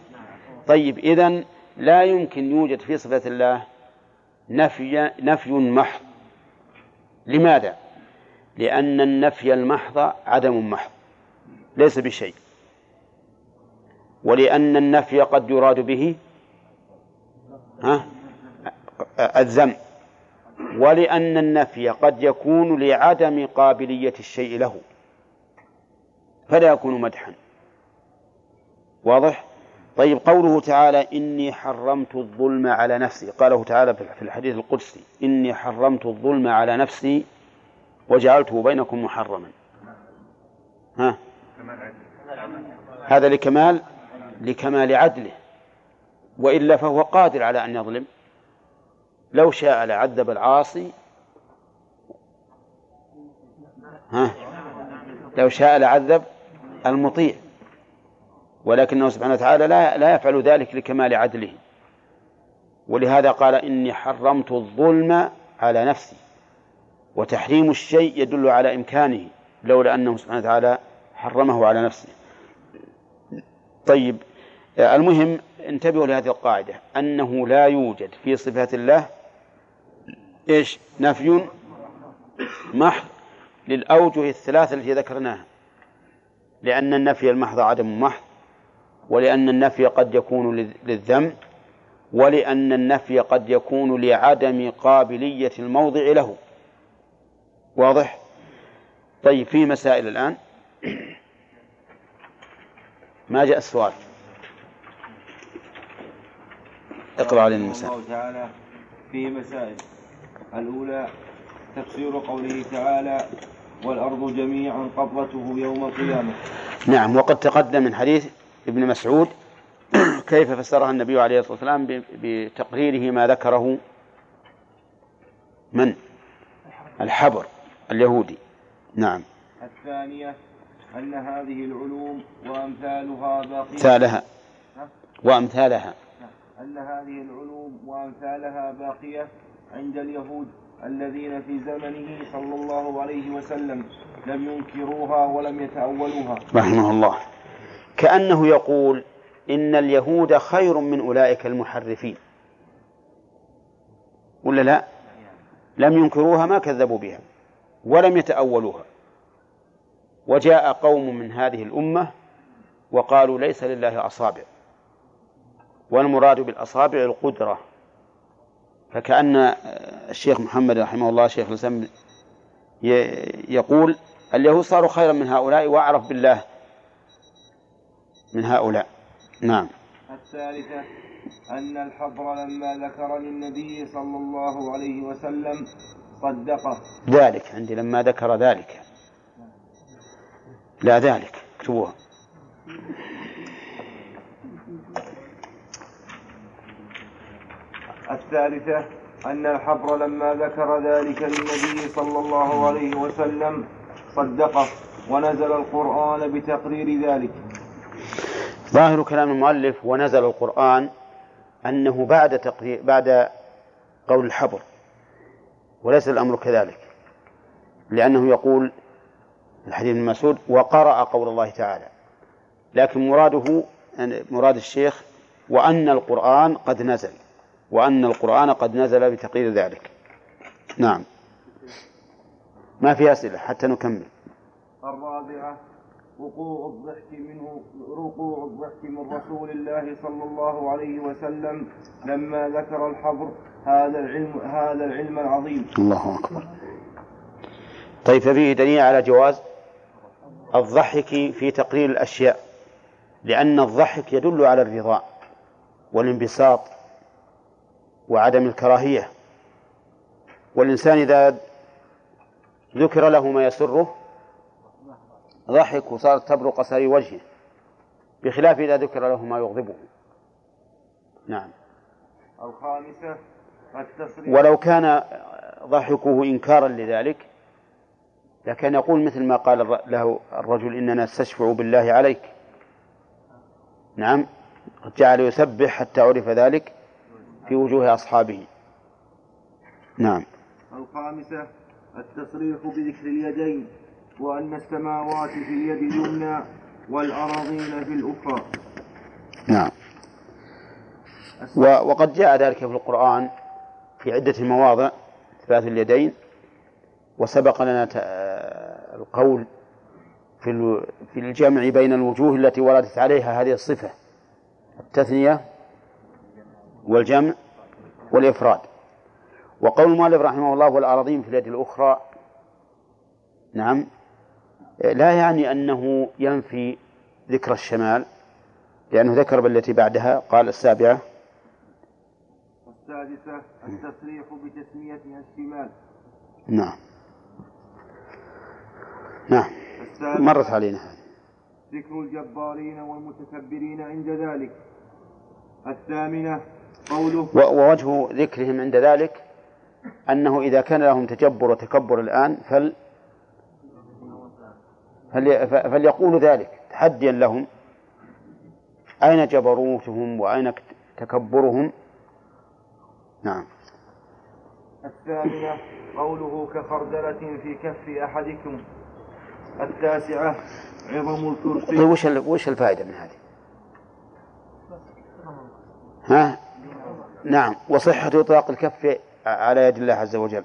طيب إذن لا يمكن يوجد في صفة الله نفي نفي محض. لماذا؟ لأن النفي المحض عدم محض ليس بشيء. ولأن النفي قد يراد به ها؟ الذم. ولأن النفي قد يكون لعدم قابلية الشيء له فلا يكون مدحا. واضح؟ طيب قوله تعالى إني حرمت الظلم على نفسي. قاله تعالى في الحديث القدسي إني حرمت الظلم على نفسي وجعلته بينكم محرما. ها؟ هذا لكمال؟ لكمال عدله وإلا فهو قادر على أن يظلم. لو شاء لعذب العاصي. ها؟ لو شاء لعذب المطيع. ولكنه سبحانه وتعالى لا لا يفعل ذلك لكمال عدله. ولهذا قال إني حرمت الظلم على نفسي وتحريم الشيء يدل على إمكانه لولا أنه سبحانه وتعالى حرمه على نفسه. طيب المهم انتبهوا لهذه القاعدة أنه لا يوجد في صفات الله إيش؟ نفي محض للأوجه الثلاثة التي ذكرناها. لأن النفي المحض عدم محض ولأن النفي قد يكون للذم ولأن النفي قد يكون لعدم قابلية الموضع له. واضح؟ طيب في مسائل الآن؟ ما جاء السؤال؟ اقرأ علينا المسائل. الله تعالى فيه مسائل. الأولى تفسير قوله تعالى والأرض جميعا قبضته يوم القيامة. نعم وقد تقدم من حديث ابن مسعود كيف فسرها النبي عليه الصلاة والسلام بتقريره ما ذكره من؟ الحبر اليهودي. نعم. الثانية أن هذه العلوم وأمثالها باقية. مثالها وأمثالها. أن هذه العلوم وأمثالها باقية عند اليهود الذين في زمنه صلى الله عليه وسلم لم ينكروها ولم يتأولوها. رحمه الله. كأنه يقول إن اليهود خير من أولئك المحرفين. ولا لا؟ لم ينكروها ما كذبوا بها ولم يتأولوها. وجاء قوم من هذه الأمة وقالوا ليس لله أصابع. والمراد بالأصابع القدرة. فكأن الشيخ محمد رحمه الله شيخ الإسلام يقول اليهود صاروا خيرا من هؤلاء وأعرف بالله من هؤلاء. نعم. الثالثة أن الحبر لما ذكر للنبي صلى الله عليه وسلم صدقه. ذلك عندي لما ذكر ذلك. لا ذلك اكتبوها. الثالثة أن الحبر لما ذكر ذلك للنبي صلى الله عليه وسلم صدقه ونزل القرآن بتقرير ذلك. ظاهر كلام المؤلف ونزل القرآن أنه بعد تقرير بعد قول الحبر وليس الأمر كذلك لأنه يقول الحديث بن مسعود وقرأ قول الله تعالى لكن مراده مراد الشيخ وأن القرآن قد نزل. وأن القرآن قد نزل بتقرير ذلك. نعم. ما في أسئلة حتى نكمل. الرابعة وقوع الضحك منه وقوع الضحك من رسول الله صلى الله عليه وسلم لما ذكر الحبر هذا العلم هذا العلم العظيم. الله أكبر. طيب ففيه دليل على جواز الضحك في تقرير الأشياء لأن الضحك يدل على الرضا والانبساط وعدم الكراهية. والإنسان إذا ذكر له ما يسره ضحك وصارت تبرق سري وجهه بخلاف إذا ذكر له ما يغضبه. نعم. الخامسة ولو كان ضحكه إنكارا لذلك لكان يقول مثل ما قال له الرجل إننا نستشفع بالله عليك. نعم. جعل يسبح حتى عرف ذلك. في وجوه أصحابه. نعم. الخامسة التصريح بذكر اليدين وأن السماوات في اليد اليمنى والأراضين في الأخرى. نعم. وقد جاء ذلك في القرآن في عدة مواضع إثبات اليدين وسبق لنا ت- القول في في الجمع بين الوجوه التي وردت عليها هذه الصفة التثنية والجمع والإفراد. وقول المؤلف رحمه الله والأراضين في اليد الأخرى نعم لا يعني أنه ينفي ذكر الشمال لأنه ذكر بالتي بعدها قال السابعة. السادسة التصريح بتسميتها الشمال. نعم. نعم. مرت علينا. هذه ذكر الجبارين والمتكبرين عند ذلك. الثامنة ووجه ذكرهم عند ذلك أنه إذا كان لهم تجبر وتكبر الآن فل فليقولوا ذلك تحديا لهم. أين جبروتهم وأين تكبرهم؟ نعم. الثامنة قوله كخردلة في كف أحدكم. التاسعة عظم طيب الكرسي وش ال- وش الفائدة من هذه؟ ها؟ نعم. وصحة إطلاق الكف على يد الله عز وجل.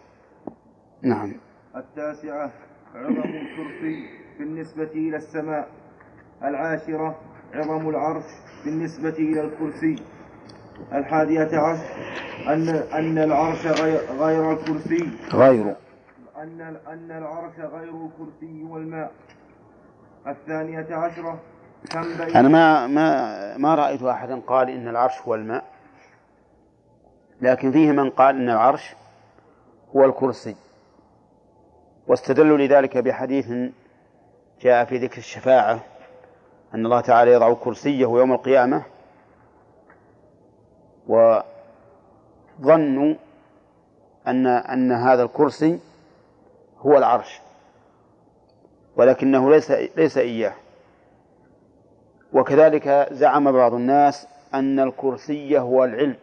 نعم. التاسعة عظم الكرسي بالنسبة إلى السماء. العاشرة عظم العرش بالنسبة إلى الكرسي. الحادية عشر أن أن العرش غير, غير الكرسي. غير. أن أن العرش غير الكرسي والماء. الثانية عشرة كم بين أنا ما ما ما رأيت أحدا قال إن العرش هو الماء. لكن فيه من قال إن العرش هو الكرسي. واستدلوا لذلك بحديث جاء في ذكر الشفاعة أن الله تعالى يضع كرسيه يوم القيامة وظنوا أن أن هذا الكرسي هو العرش ولكنه ليس ليس إياه. وكذلك زعم بعض الناس أن الكرسي هو العلم.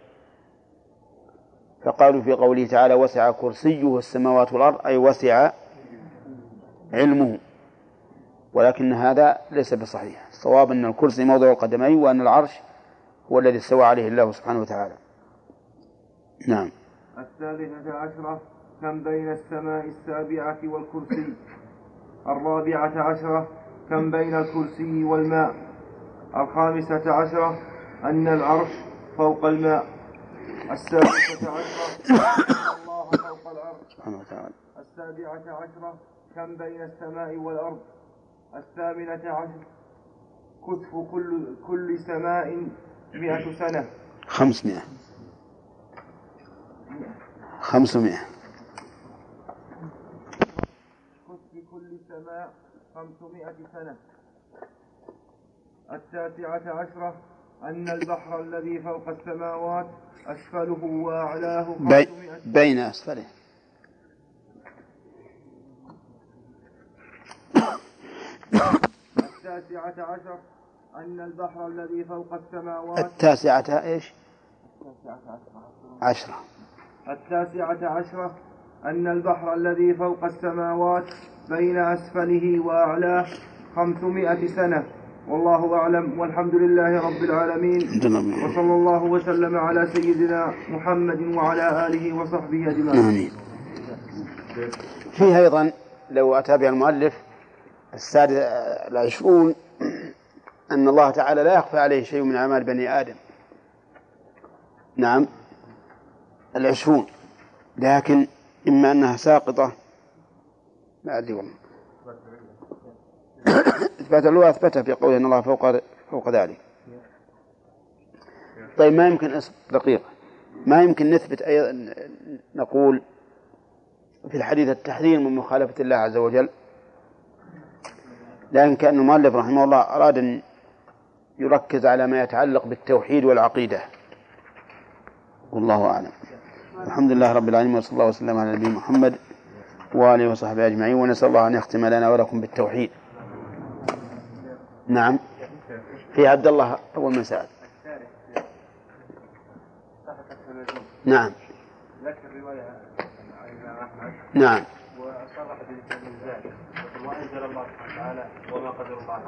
فقالوا في قوله تعالى وسع كرسيه السماوات والأرض أي وسع علمه. ولكن هذا ليس بصحيح. الصواب أن الكرسي موضع القدمين وأن العرش هو الذي استوى عليه الله سبحانه وتعالى. نعم. الثالثة عشرة كم بين السماء السابعة والكرسي؟ الرابعة عشرة كم بين الكرسي والماء؟ الخامسة عشرة أن العرش فوق الماء. السادسة عشرة. الله فوق العرش سبحانه وتعالى. السابعة عشرة. كم بين السماء والأرض؟ الثامنة عشر. كتف كل كل سماء مئة سنة. خمسمائة. خمسمائة. كتف كل سماء خمسمائة سنة. التاسعة عشرة. أن البحر الذي فوق السماوات أسفله وأعلاه بي بين أسفله. التاسعة عشر أن البحر الذي فوق السماوات التاسعة إيش؟ عشرة. التاسعة عشرة أن البحر الذي فوق السماوات بين أسفله وأعلاه خمسمائة سنة. والله أعلم والحمد لله رب العالمين. وصلى الله وسلم على سيدنا محمد وعلى آله وصحبه أجمعين. آمين. فيه أيضا لو أتى بها المؤلف السادس العشرون أن الله تعالى لا يخفى عليه شيء من أعمال بني آدم. نعم. العشرون. لكن إما أنها ساقطة ما أدري والله. إثبات اللغة أثبتها في قوله أن الله فوق فوق ذلك. طيب ما يمكن دقيقة. ما يمكن نثبت أيضا نقول في الحديث التحذير من مخالفة الله عز وجل؟ لكن كأن المؤلف رحمه الله أراد أن يركز على ما يتعلق بالتوحيد والعقيدة. والله أعلم. الحمد لله رب العالمين وصلى الله وسلم على نبينا محمد وآله وصحبه أجمعين ونسأل الله أن يختم لنا ولكم بالتوحيد. نعم. في عبد الله أول من سأل. نعم. ذكر رواية عن الإمام أحمد نعم. وصرح الله سبحانه وتعالى وما قدر الله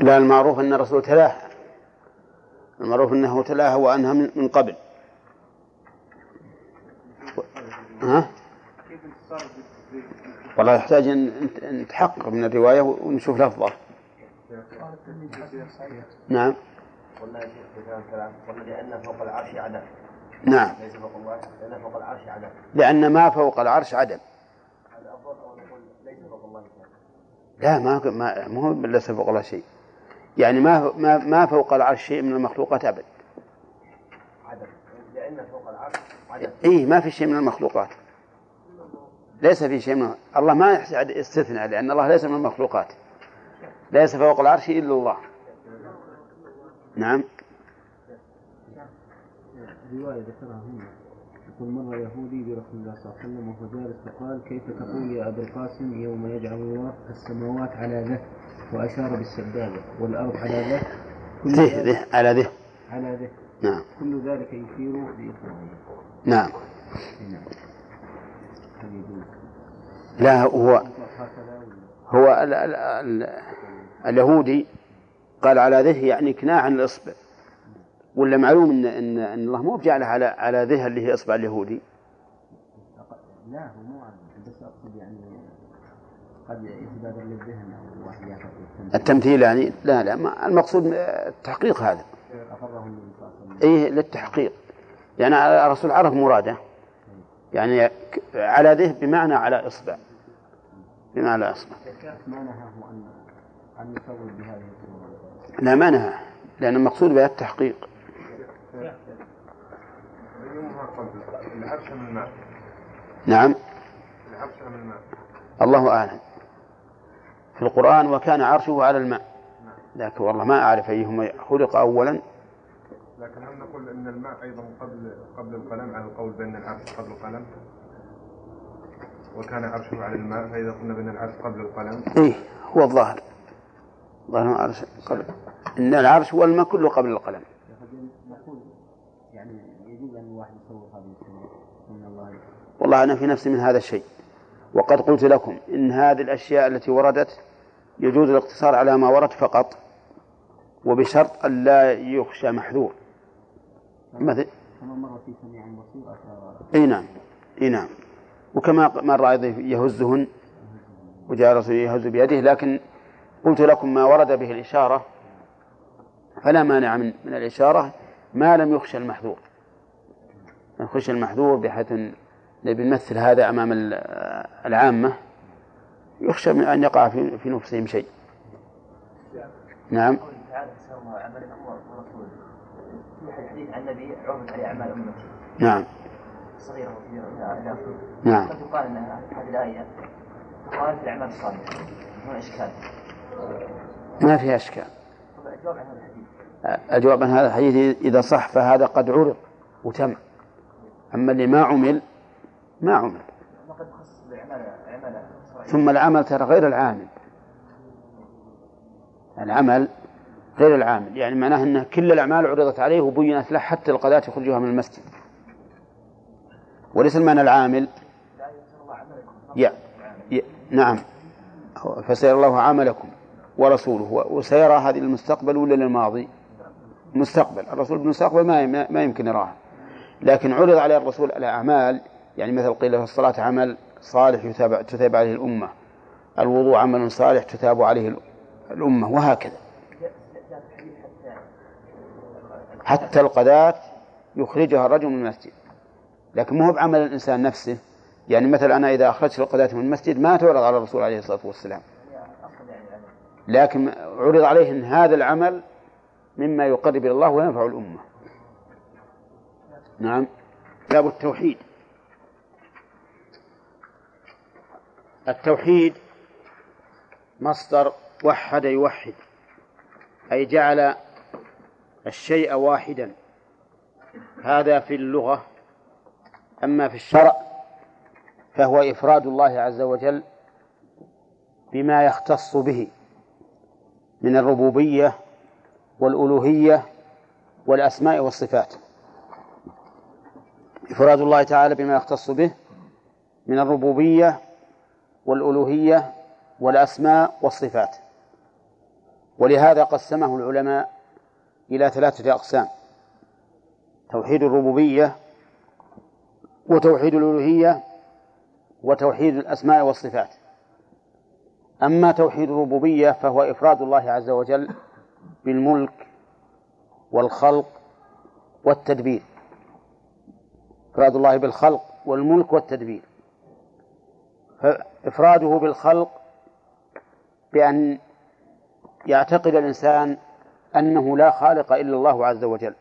لا المعروف أن الرسول تلاها. المعروف أنه تلاها وأنها من من قبل ها؟ والله يحتاج أن نتحقق من الرواية ونشوف لفظه نعم. قلنا يا شيخ قلنا لأن فوق العرش عدم نعم. ليس فوق الله لأن فوق العرش عدم لأن ما فوق العرش عدم. لا ما ما مو ليس فوق الله شيء. يعني ما ما ما فوق العرش شيء من المخلوقات أبد. عدم. لأن فوق العرش عدم. إيه ما في شيء من المخلوقات. ليس في شيء من الله ما يحتاج استثناء لأن الله ليس من المخلوقات. ليس فوق العرش إلا الله. نعم. رواية ذكرها هنا. يقول مر يهودي برسول الله صلى الله عليه وسلم وهو جالس فقال كيف تقول يا أبا القاسم يوم يجعل الله السماوات على ذه؟ وأشار بالسبابة والأرض على ذه؟ كل ذه ذه على ذه. على ذه. نعم. كل ذلك يشير بإخوانه نعم. نعم. لا هو هو ال ال ال اليهودي قال على ذه يعني كناع عن الإصبع ولا معلوم ان ان إن الله مو بجعله على على ذه اللي هي اصبع اليهودي. لا هو مو بس أقصد يعني قد إثباتا للذهن يعتقد التمثيل. يعني لا لا ما المقصود التحقيق هذا. إيه للتحقيق. يعني الرسول عرف مراده. يعني على ذه بمعنى على إصبع. بمعنى على إصبع. ما نهاه أن أن يصور بهذه الصورة لا ما نهى لأن المقصود بها التحقيق. أيهما نعم. العرش من الماء. الله أعلم. في القرآن وكان عرشه على الماء. لكن والله ما أعرف أيهما خلق اولا لكن هل نقول أن الماء أيضا قبل قبل القلم على القول بأن العرش قبل القلم؟ وكان عرشه على الماء فإذا قلنا بأن العرش قبل القلم؟ إيه هو الظاهر. الظاهر عرش قبل إن العرش والماء كله قبل القلم. نقول يعني يجوز أن الواحد يصور هذه والله أنا في نفسي من هذا الشيء. وقد قلت لكم إن هذه الأشياء التي وردت يجوز الاقتصار على ما ورد فقط وبشرط أن لا يخشى محذور. مثل كما مر في سميع بصير أشار إي نعم إي نعم. وكما مر أيضا يهزهن وجاء الرسول يهز بيده لكن قلت لكم ما ورد به الإشارة فلا مانع من من الإشارة ما لم يخشى المحذور. يخشى المحذور بحيث إن نبي نمثل هذا أمام ال- العامة يخشى من أن يقع في في نفسهم شيء. نعم. قوله تعالى فسوى عملكم ورسوله في حديث عن النبي عرضت عليه أعمال أمتي. نعم. صغيرة وكبيرة إلى اخره نعم. قد يقال أن هذه الآية تقال في الأعمال الصالحة. هنا إشكال. ما فيها إشكال. الجواب عن هذا الحديث. الجواب عن هذا الحديث إذا صح فهذا قد عرض وتم. أما اللي ما عمل ما عمل. ثم العمل ترى غير العامل. العمل غير العامل. يعني معناه أن كل الأعمال عرضت عليه وبينت له حتى القضاة يخرجها من المسجد. وليس المعنى العامل. يا يا نعم. فسيرى الله عملكم ورسوله. وسيرى هذه المستقبل ولا للماضي؟ مستقبل. الرسول بالمستقبل ما ما يمكن يراها. لكن عرض على الرسول الأعمال يعني مثل قيل في الصلاة عمل صالح يتابع تتابع عليه الأمة. الوضوء عمل صالح تتابع عليه الأمة. وهكذا. حتى القذاة يخرجها الرجل من المسجد. لكن مو بعمل الإنسان نفسه. يعني مثلا أنا إذا أخرجت القذاة من المسجد ما تعرض على الرسول عليه الصلاة والسلام. لكن عرض عليه أن هذا العمل مما يقرب إلى الله وينفع الأمة. نعم. باب التوحيد. التوحيد مصدر وحد يوحد. أي جعل الشيء واحدا. هذا في اللغة أما في الشرع فهو إفراد الله عز وجل بما يختص به من الربوبية والألوهية والأسماء والصفات. إفراد الله تعالى بما يختص به من الربوبية والألوهية والأسماء والصفات. ولهذا قسمه العلماء إلى ثلاثة أقسام. توحيد الربوبية وتوحيد الألوهية وتوحيد الأسماء والصفات. أما توحيد الربوبية فهو إفراد الله عز وجل بالملك والخلق والتدبير. إفراد الله بالخلق والملك والتدبير. فإفراده بالخلق بأن يعتقد الإنسان أنه لا خالق إلا الله عز وجل.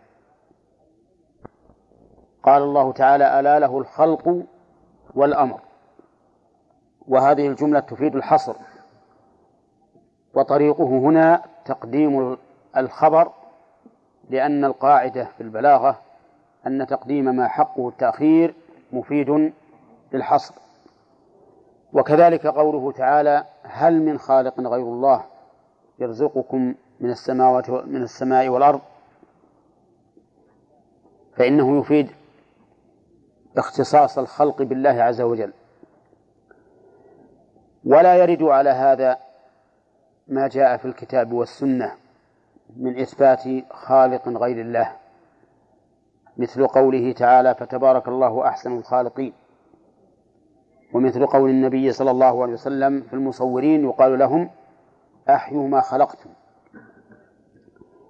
قال الله تعالى ألا له الخلق والأمر. وهذه الجملة تفيد الحصر. وطريقه هنا تقديم الخبر لأن القاعدة في البلاغة أن تقديم ما حقه التأخير مفيد للحصر. وكذلك قوله تعالى هل من خالق غير الله يرزقكم من السماوات من السماء والأرض فإنه يفيد اختصاص الخلق بالله عز وجل. ولا يرد على هذا ما جاء في الكتاب والسنة من إثبات خالق غير الله مثل قوله تعالى فتبارك الله أحسن الخالقين ومثل قول النبي صلى الله عليه وسلم في المصورين يقال لهم أحيوا ما خلقتم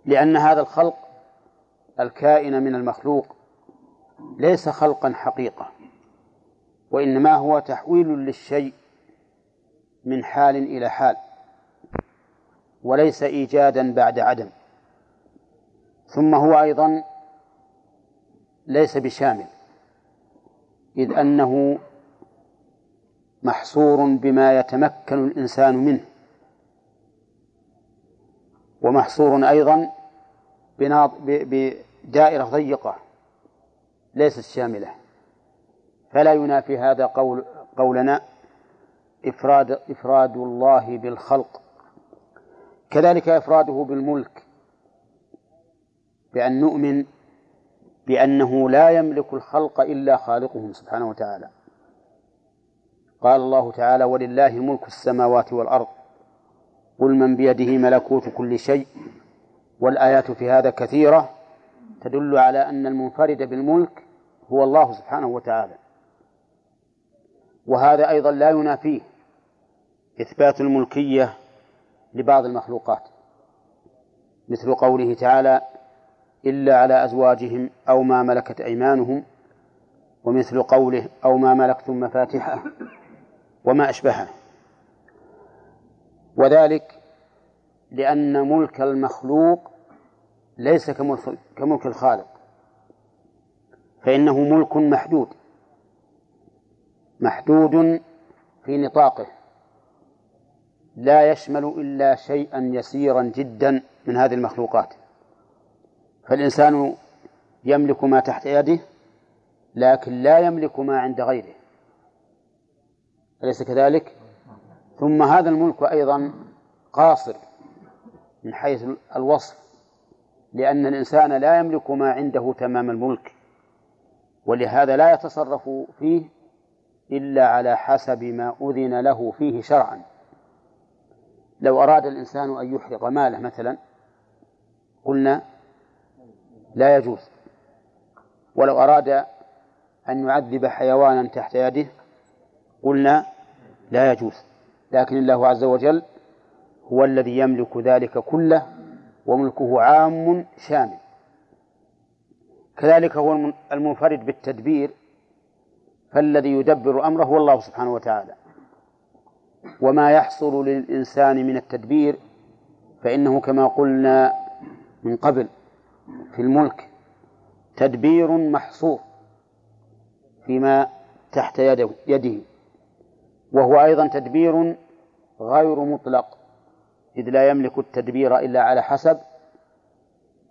لأن هذا الخلق الكائن من المخلوق ليس خلقا حقيقة وإنما هو تحويل للشيء من حال إلى حال وليس إيجادا بعد عدم. ثم هو أيضا ليس بشامل إذ أنه محصور بما يتمكن الإنسان منه ومحصور أيضا بدائرة ضيقة ليست شاملة. فلا ينافي هذا قول قولنا إفراد إفراد الله بالخلق. كذلك إفراده بالملك بأن نؤمن بأنه لا يملك الخلق إلا خالقهم سبحانه وتعالى. قال الله تعالى ولله ملك السماوات والأرض قل من بيده ملكوت كل شيء والآيات في هذا كثيرة تدل على أن المنفرد بالملك هو الله سبحانه وتعالى. وهذا أيضا لا ينافيه إثبات الملكية لبعض المخلوقات مثل قوله تعالى إلا على أزواجهم أو ما ملكت أيمانهم ومثل قوله أو ما ملكتم مفاتحه وما أشبهه. وذلك لأن ملك المخلوق ليس كملك, الخالق. فإنه ملك محدود. محدود في نطاقه. لا يشمل إلا شيئا يسيرا جدا من هذه المخلوقات. فالإنسان يملك ما تحت يده لكن لا يملك ما عند غيره. أليس كذلك؟ ثم هذا الملك أيضا قاصر. من حيث الوصف لأن الإنسان لا يملك ما عنده تمام الملك ولهذا لا يتصرف فيه إلا على حسب ما أذن له فيه شرعا. لو أراد الإنسان أن يحرق ماله مثلا قلنا لا يجوز. ولو أراد أن يعذب حيوانا تحت يده قلنا لا يجوز. لكن الله عز وجل هو الذي يملك ذلك كله وملكه عام شامل. كذلك هو المنفرد بالتدبير فالذي يدبر أمره هو الله سبحانه وتعالى. وما يحصل للإنسان من التدبير فإنه كما قلنا من قبل في الملك تدبير محصور فيما تحت يده, وهو أيضا تدبير غير مطلق. إذ لا يملك التدبير إلا على حسب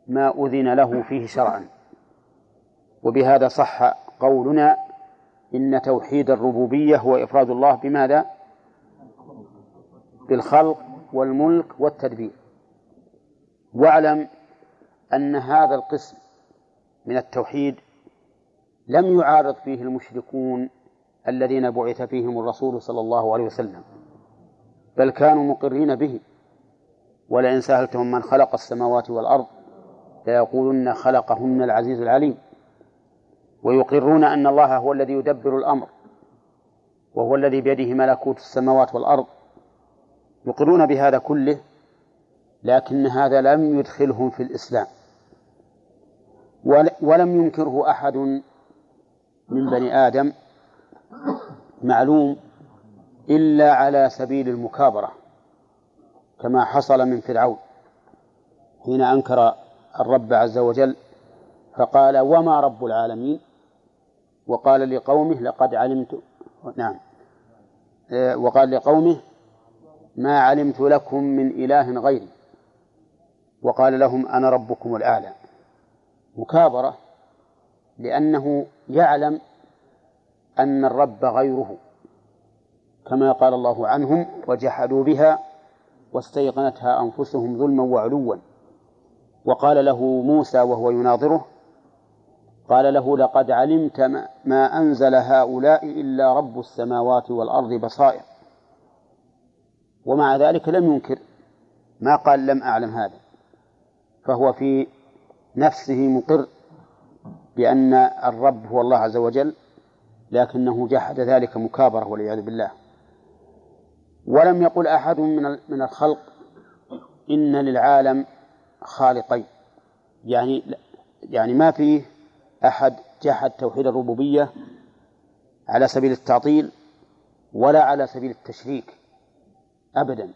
ما أذن له فيه شرعا. وبهذا صح قولنا إن توحيد الربوبية هو إفراد الله بماذا؟ بالخلق والملك والتدبير. واعلم أن هذا القسم من التوحيد لم يعارض فيه المشركون الذين بعث فيهم الرسول صلى الله عليه وسلم بل كانوا مقرين به. ولئن سألتهم من خلق السماوات والأرض ليقولن خلقهن العزيز العليم. ويقرون أن الله هو الذي يدبر الأمر وهو الذي بيده ملكوت السماوات والأرض. يقرون بهذا كله لكن هذا لم يدخلهم في الإسلام. ولم ينكره أحد من بني آدم معلوم إلا على سبيل المكابرة. كما حصل من فرعون حين أنكر الرب عز وجل فقال وما رب العالمين؟ وقال لقومه لقد علمت نعم. وقال لقومه ما علمت لكم من إله غيري. وقال لهم أنا ربكم الأعلى. مكابرة لأنه يعلم أن الرب غيره كما قال الله عنهم وجحدوا بها واستيقنتها أنفسهم ظلما وعلوا. وقال له موسى وهو يناظره قال له لقد علمت ما أنزل هؤلاء إلا رب السماوات والأرض بصائر. ومع ذلك لم ينكر ما قال لم أعلم هذا. فهو في نفسه مقر بأن الرب هو الله عز وجل لكنه جحد ذلك مكابرة والعياذ بالله. ولم يقل أحد من من الخلق إن للعالم خالقين. يعني يعني ما فيه أحد جحد توحيد الربوبية على سبيل التعطيل ولا على سبيل التشريك أبدا.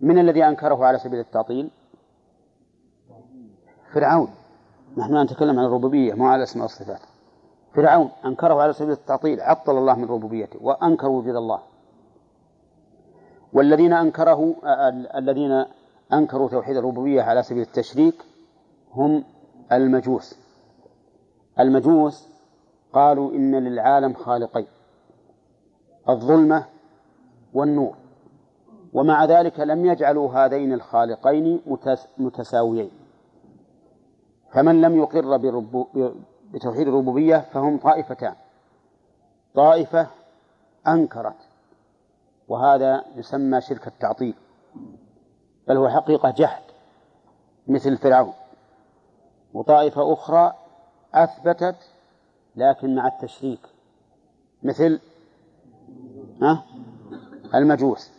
من الذي أنكره على سبيل التعطيل؟ فرعون. نحن نتكلم عن الربوبية مو على الأسماء والصفات فرعون أنكره على سبيل التعطيل عطل الله من ربوبيته وأنكر وجود الله. والذين أنكره الذين أنكروا توحيد الربوبية على سبيل التشريك هم المجوس. المجوس قالوا إن للعالم خالقين الظلمة والنور ومع ذلك لم يجعلوا هذين الخالقين متساويين. فمن لم يقر بتوحيد الربوبية فهم طائفتان. طائفة أنكرت وهذا يسمى شرك التعطيل بل هو حقيقة جهد مثل فرعون. وطائفة أخرى أثبتت لكن مع التشريك مثل المجوس.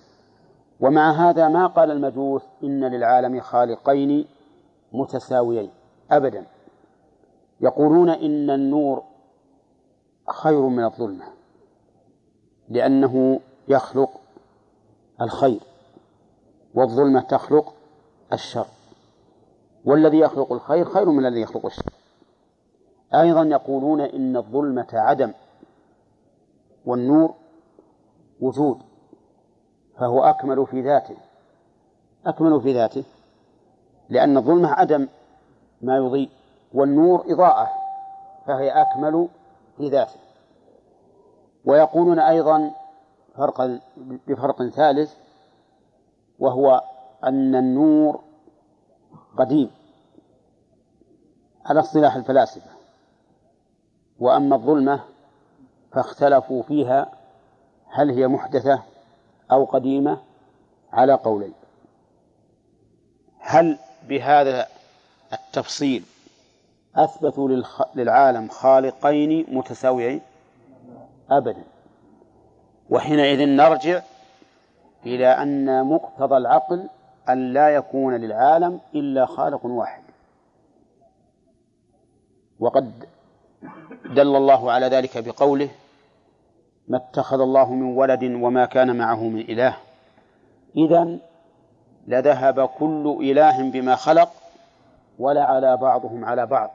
ومع هذا ما قال المجوس إن للعالم خالقين متساويين أبدا. يقولون إن النور خير من الظلمة لأنه يخلق الخير والظلمة تخلق الشر. والذي يخلق الخير خير من الذي يخلق الشر. أيضا يقولون إن الظلمة عدم والنور وجود فهو أكمل في ذاته. أكمل في ذاته لأن الظلمة عدم ما يضيء والنور إضاءة فهي أكمل في ذاته. ويقولون أيضا فرقا بفرق ثالث وهو أن النور قديم على اصطلاح الفلاسفة. وأما الظلمة فاختلفوا فيها هل هي محدثة أو قديمة على قولين. هل بهذا التفصيل أثبتوا للعالم خالقين متساويين؟ أبدا. وحينئذ نرجع إلى أن مقتضى العقل أن لا يكون للعالم إلا خالق واحد. وقد دل الله على ذلك بقوله ما اتخذ الله من ولد وما كان معه من إله. إذا لذهب كل إله بما خلق ولا على بعضهم على بعض.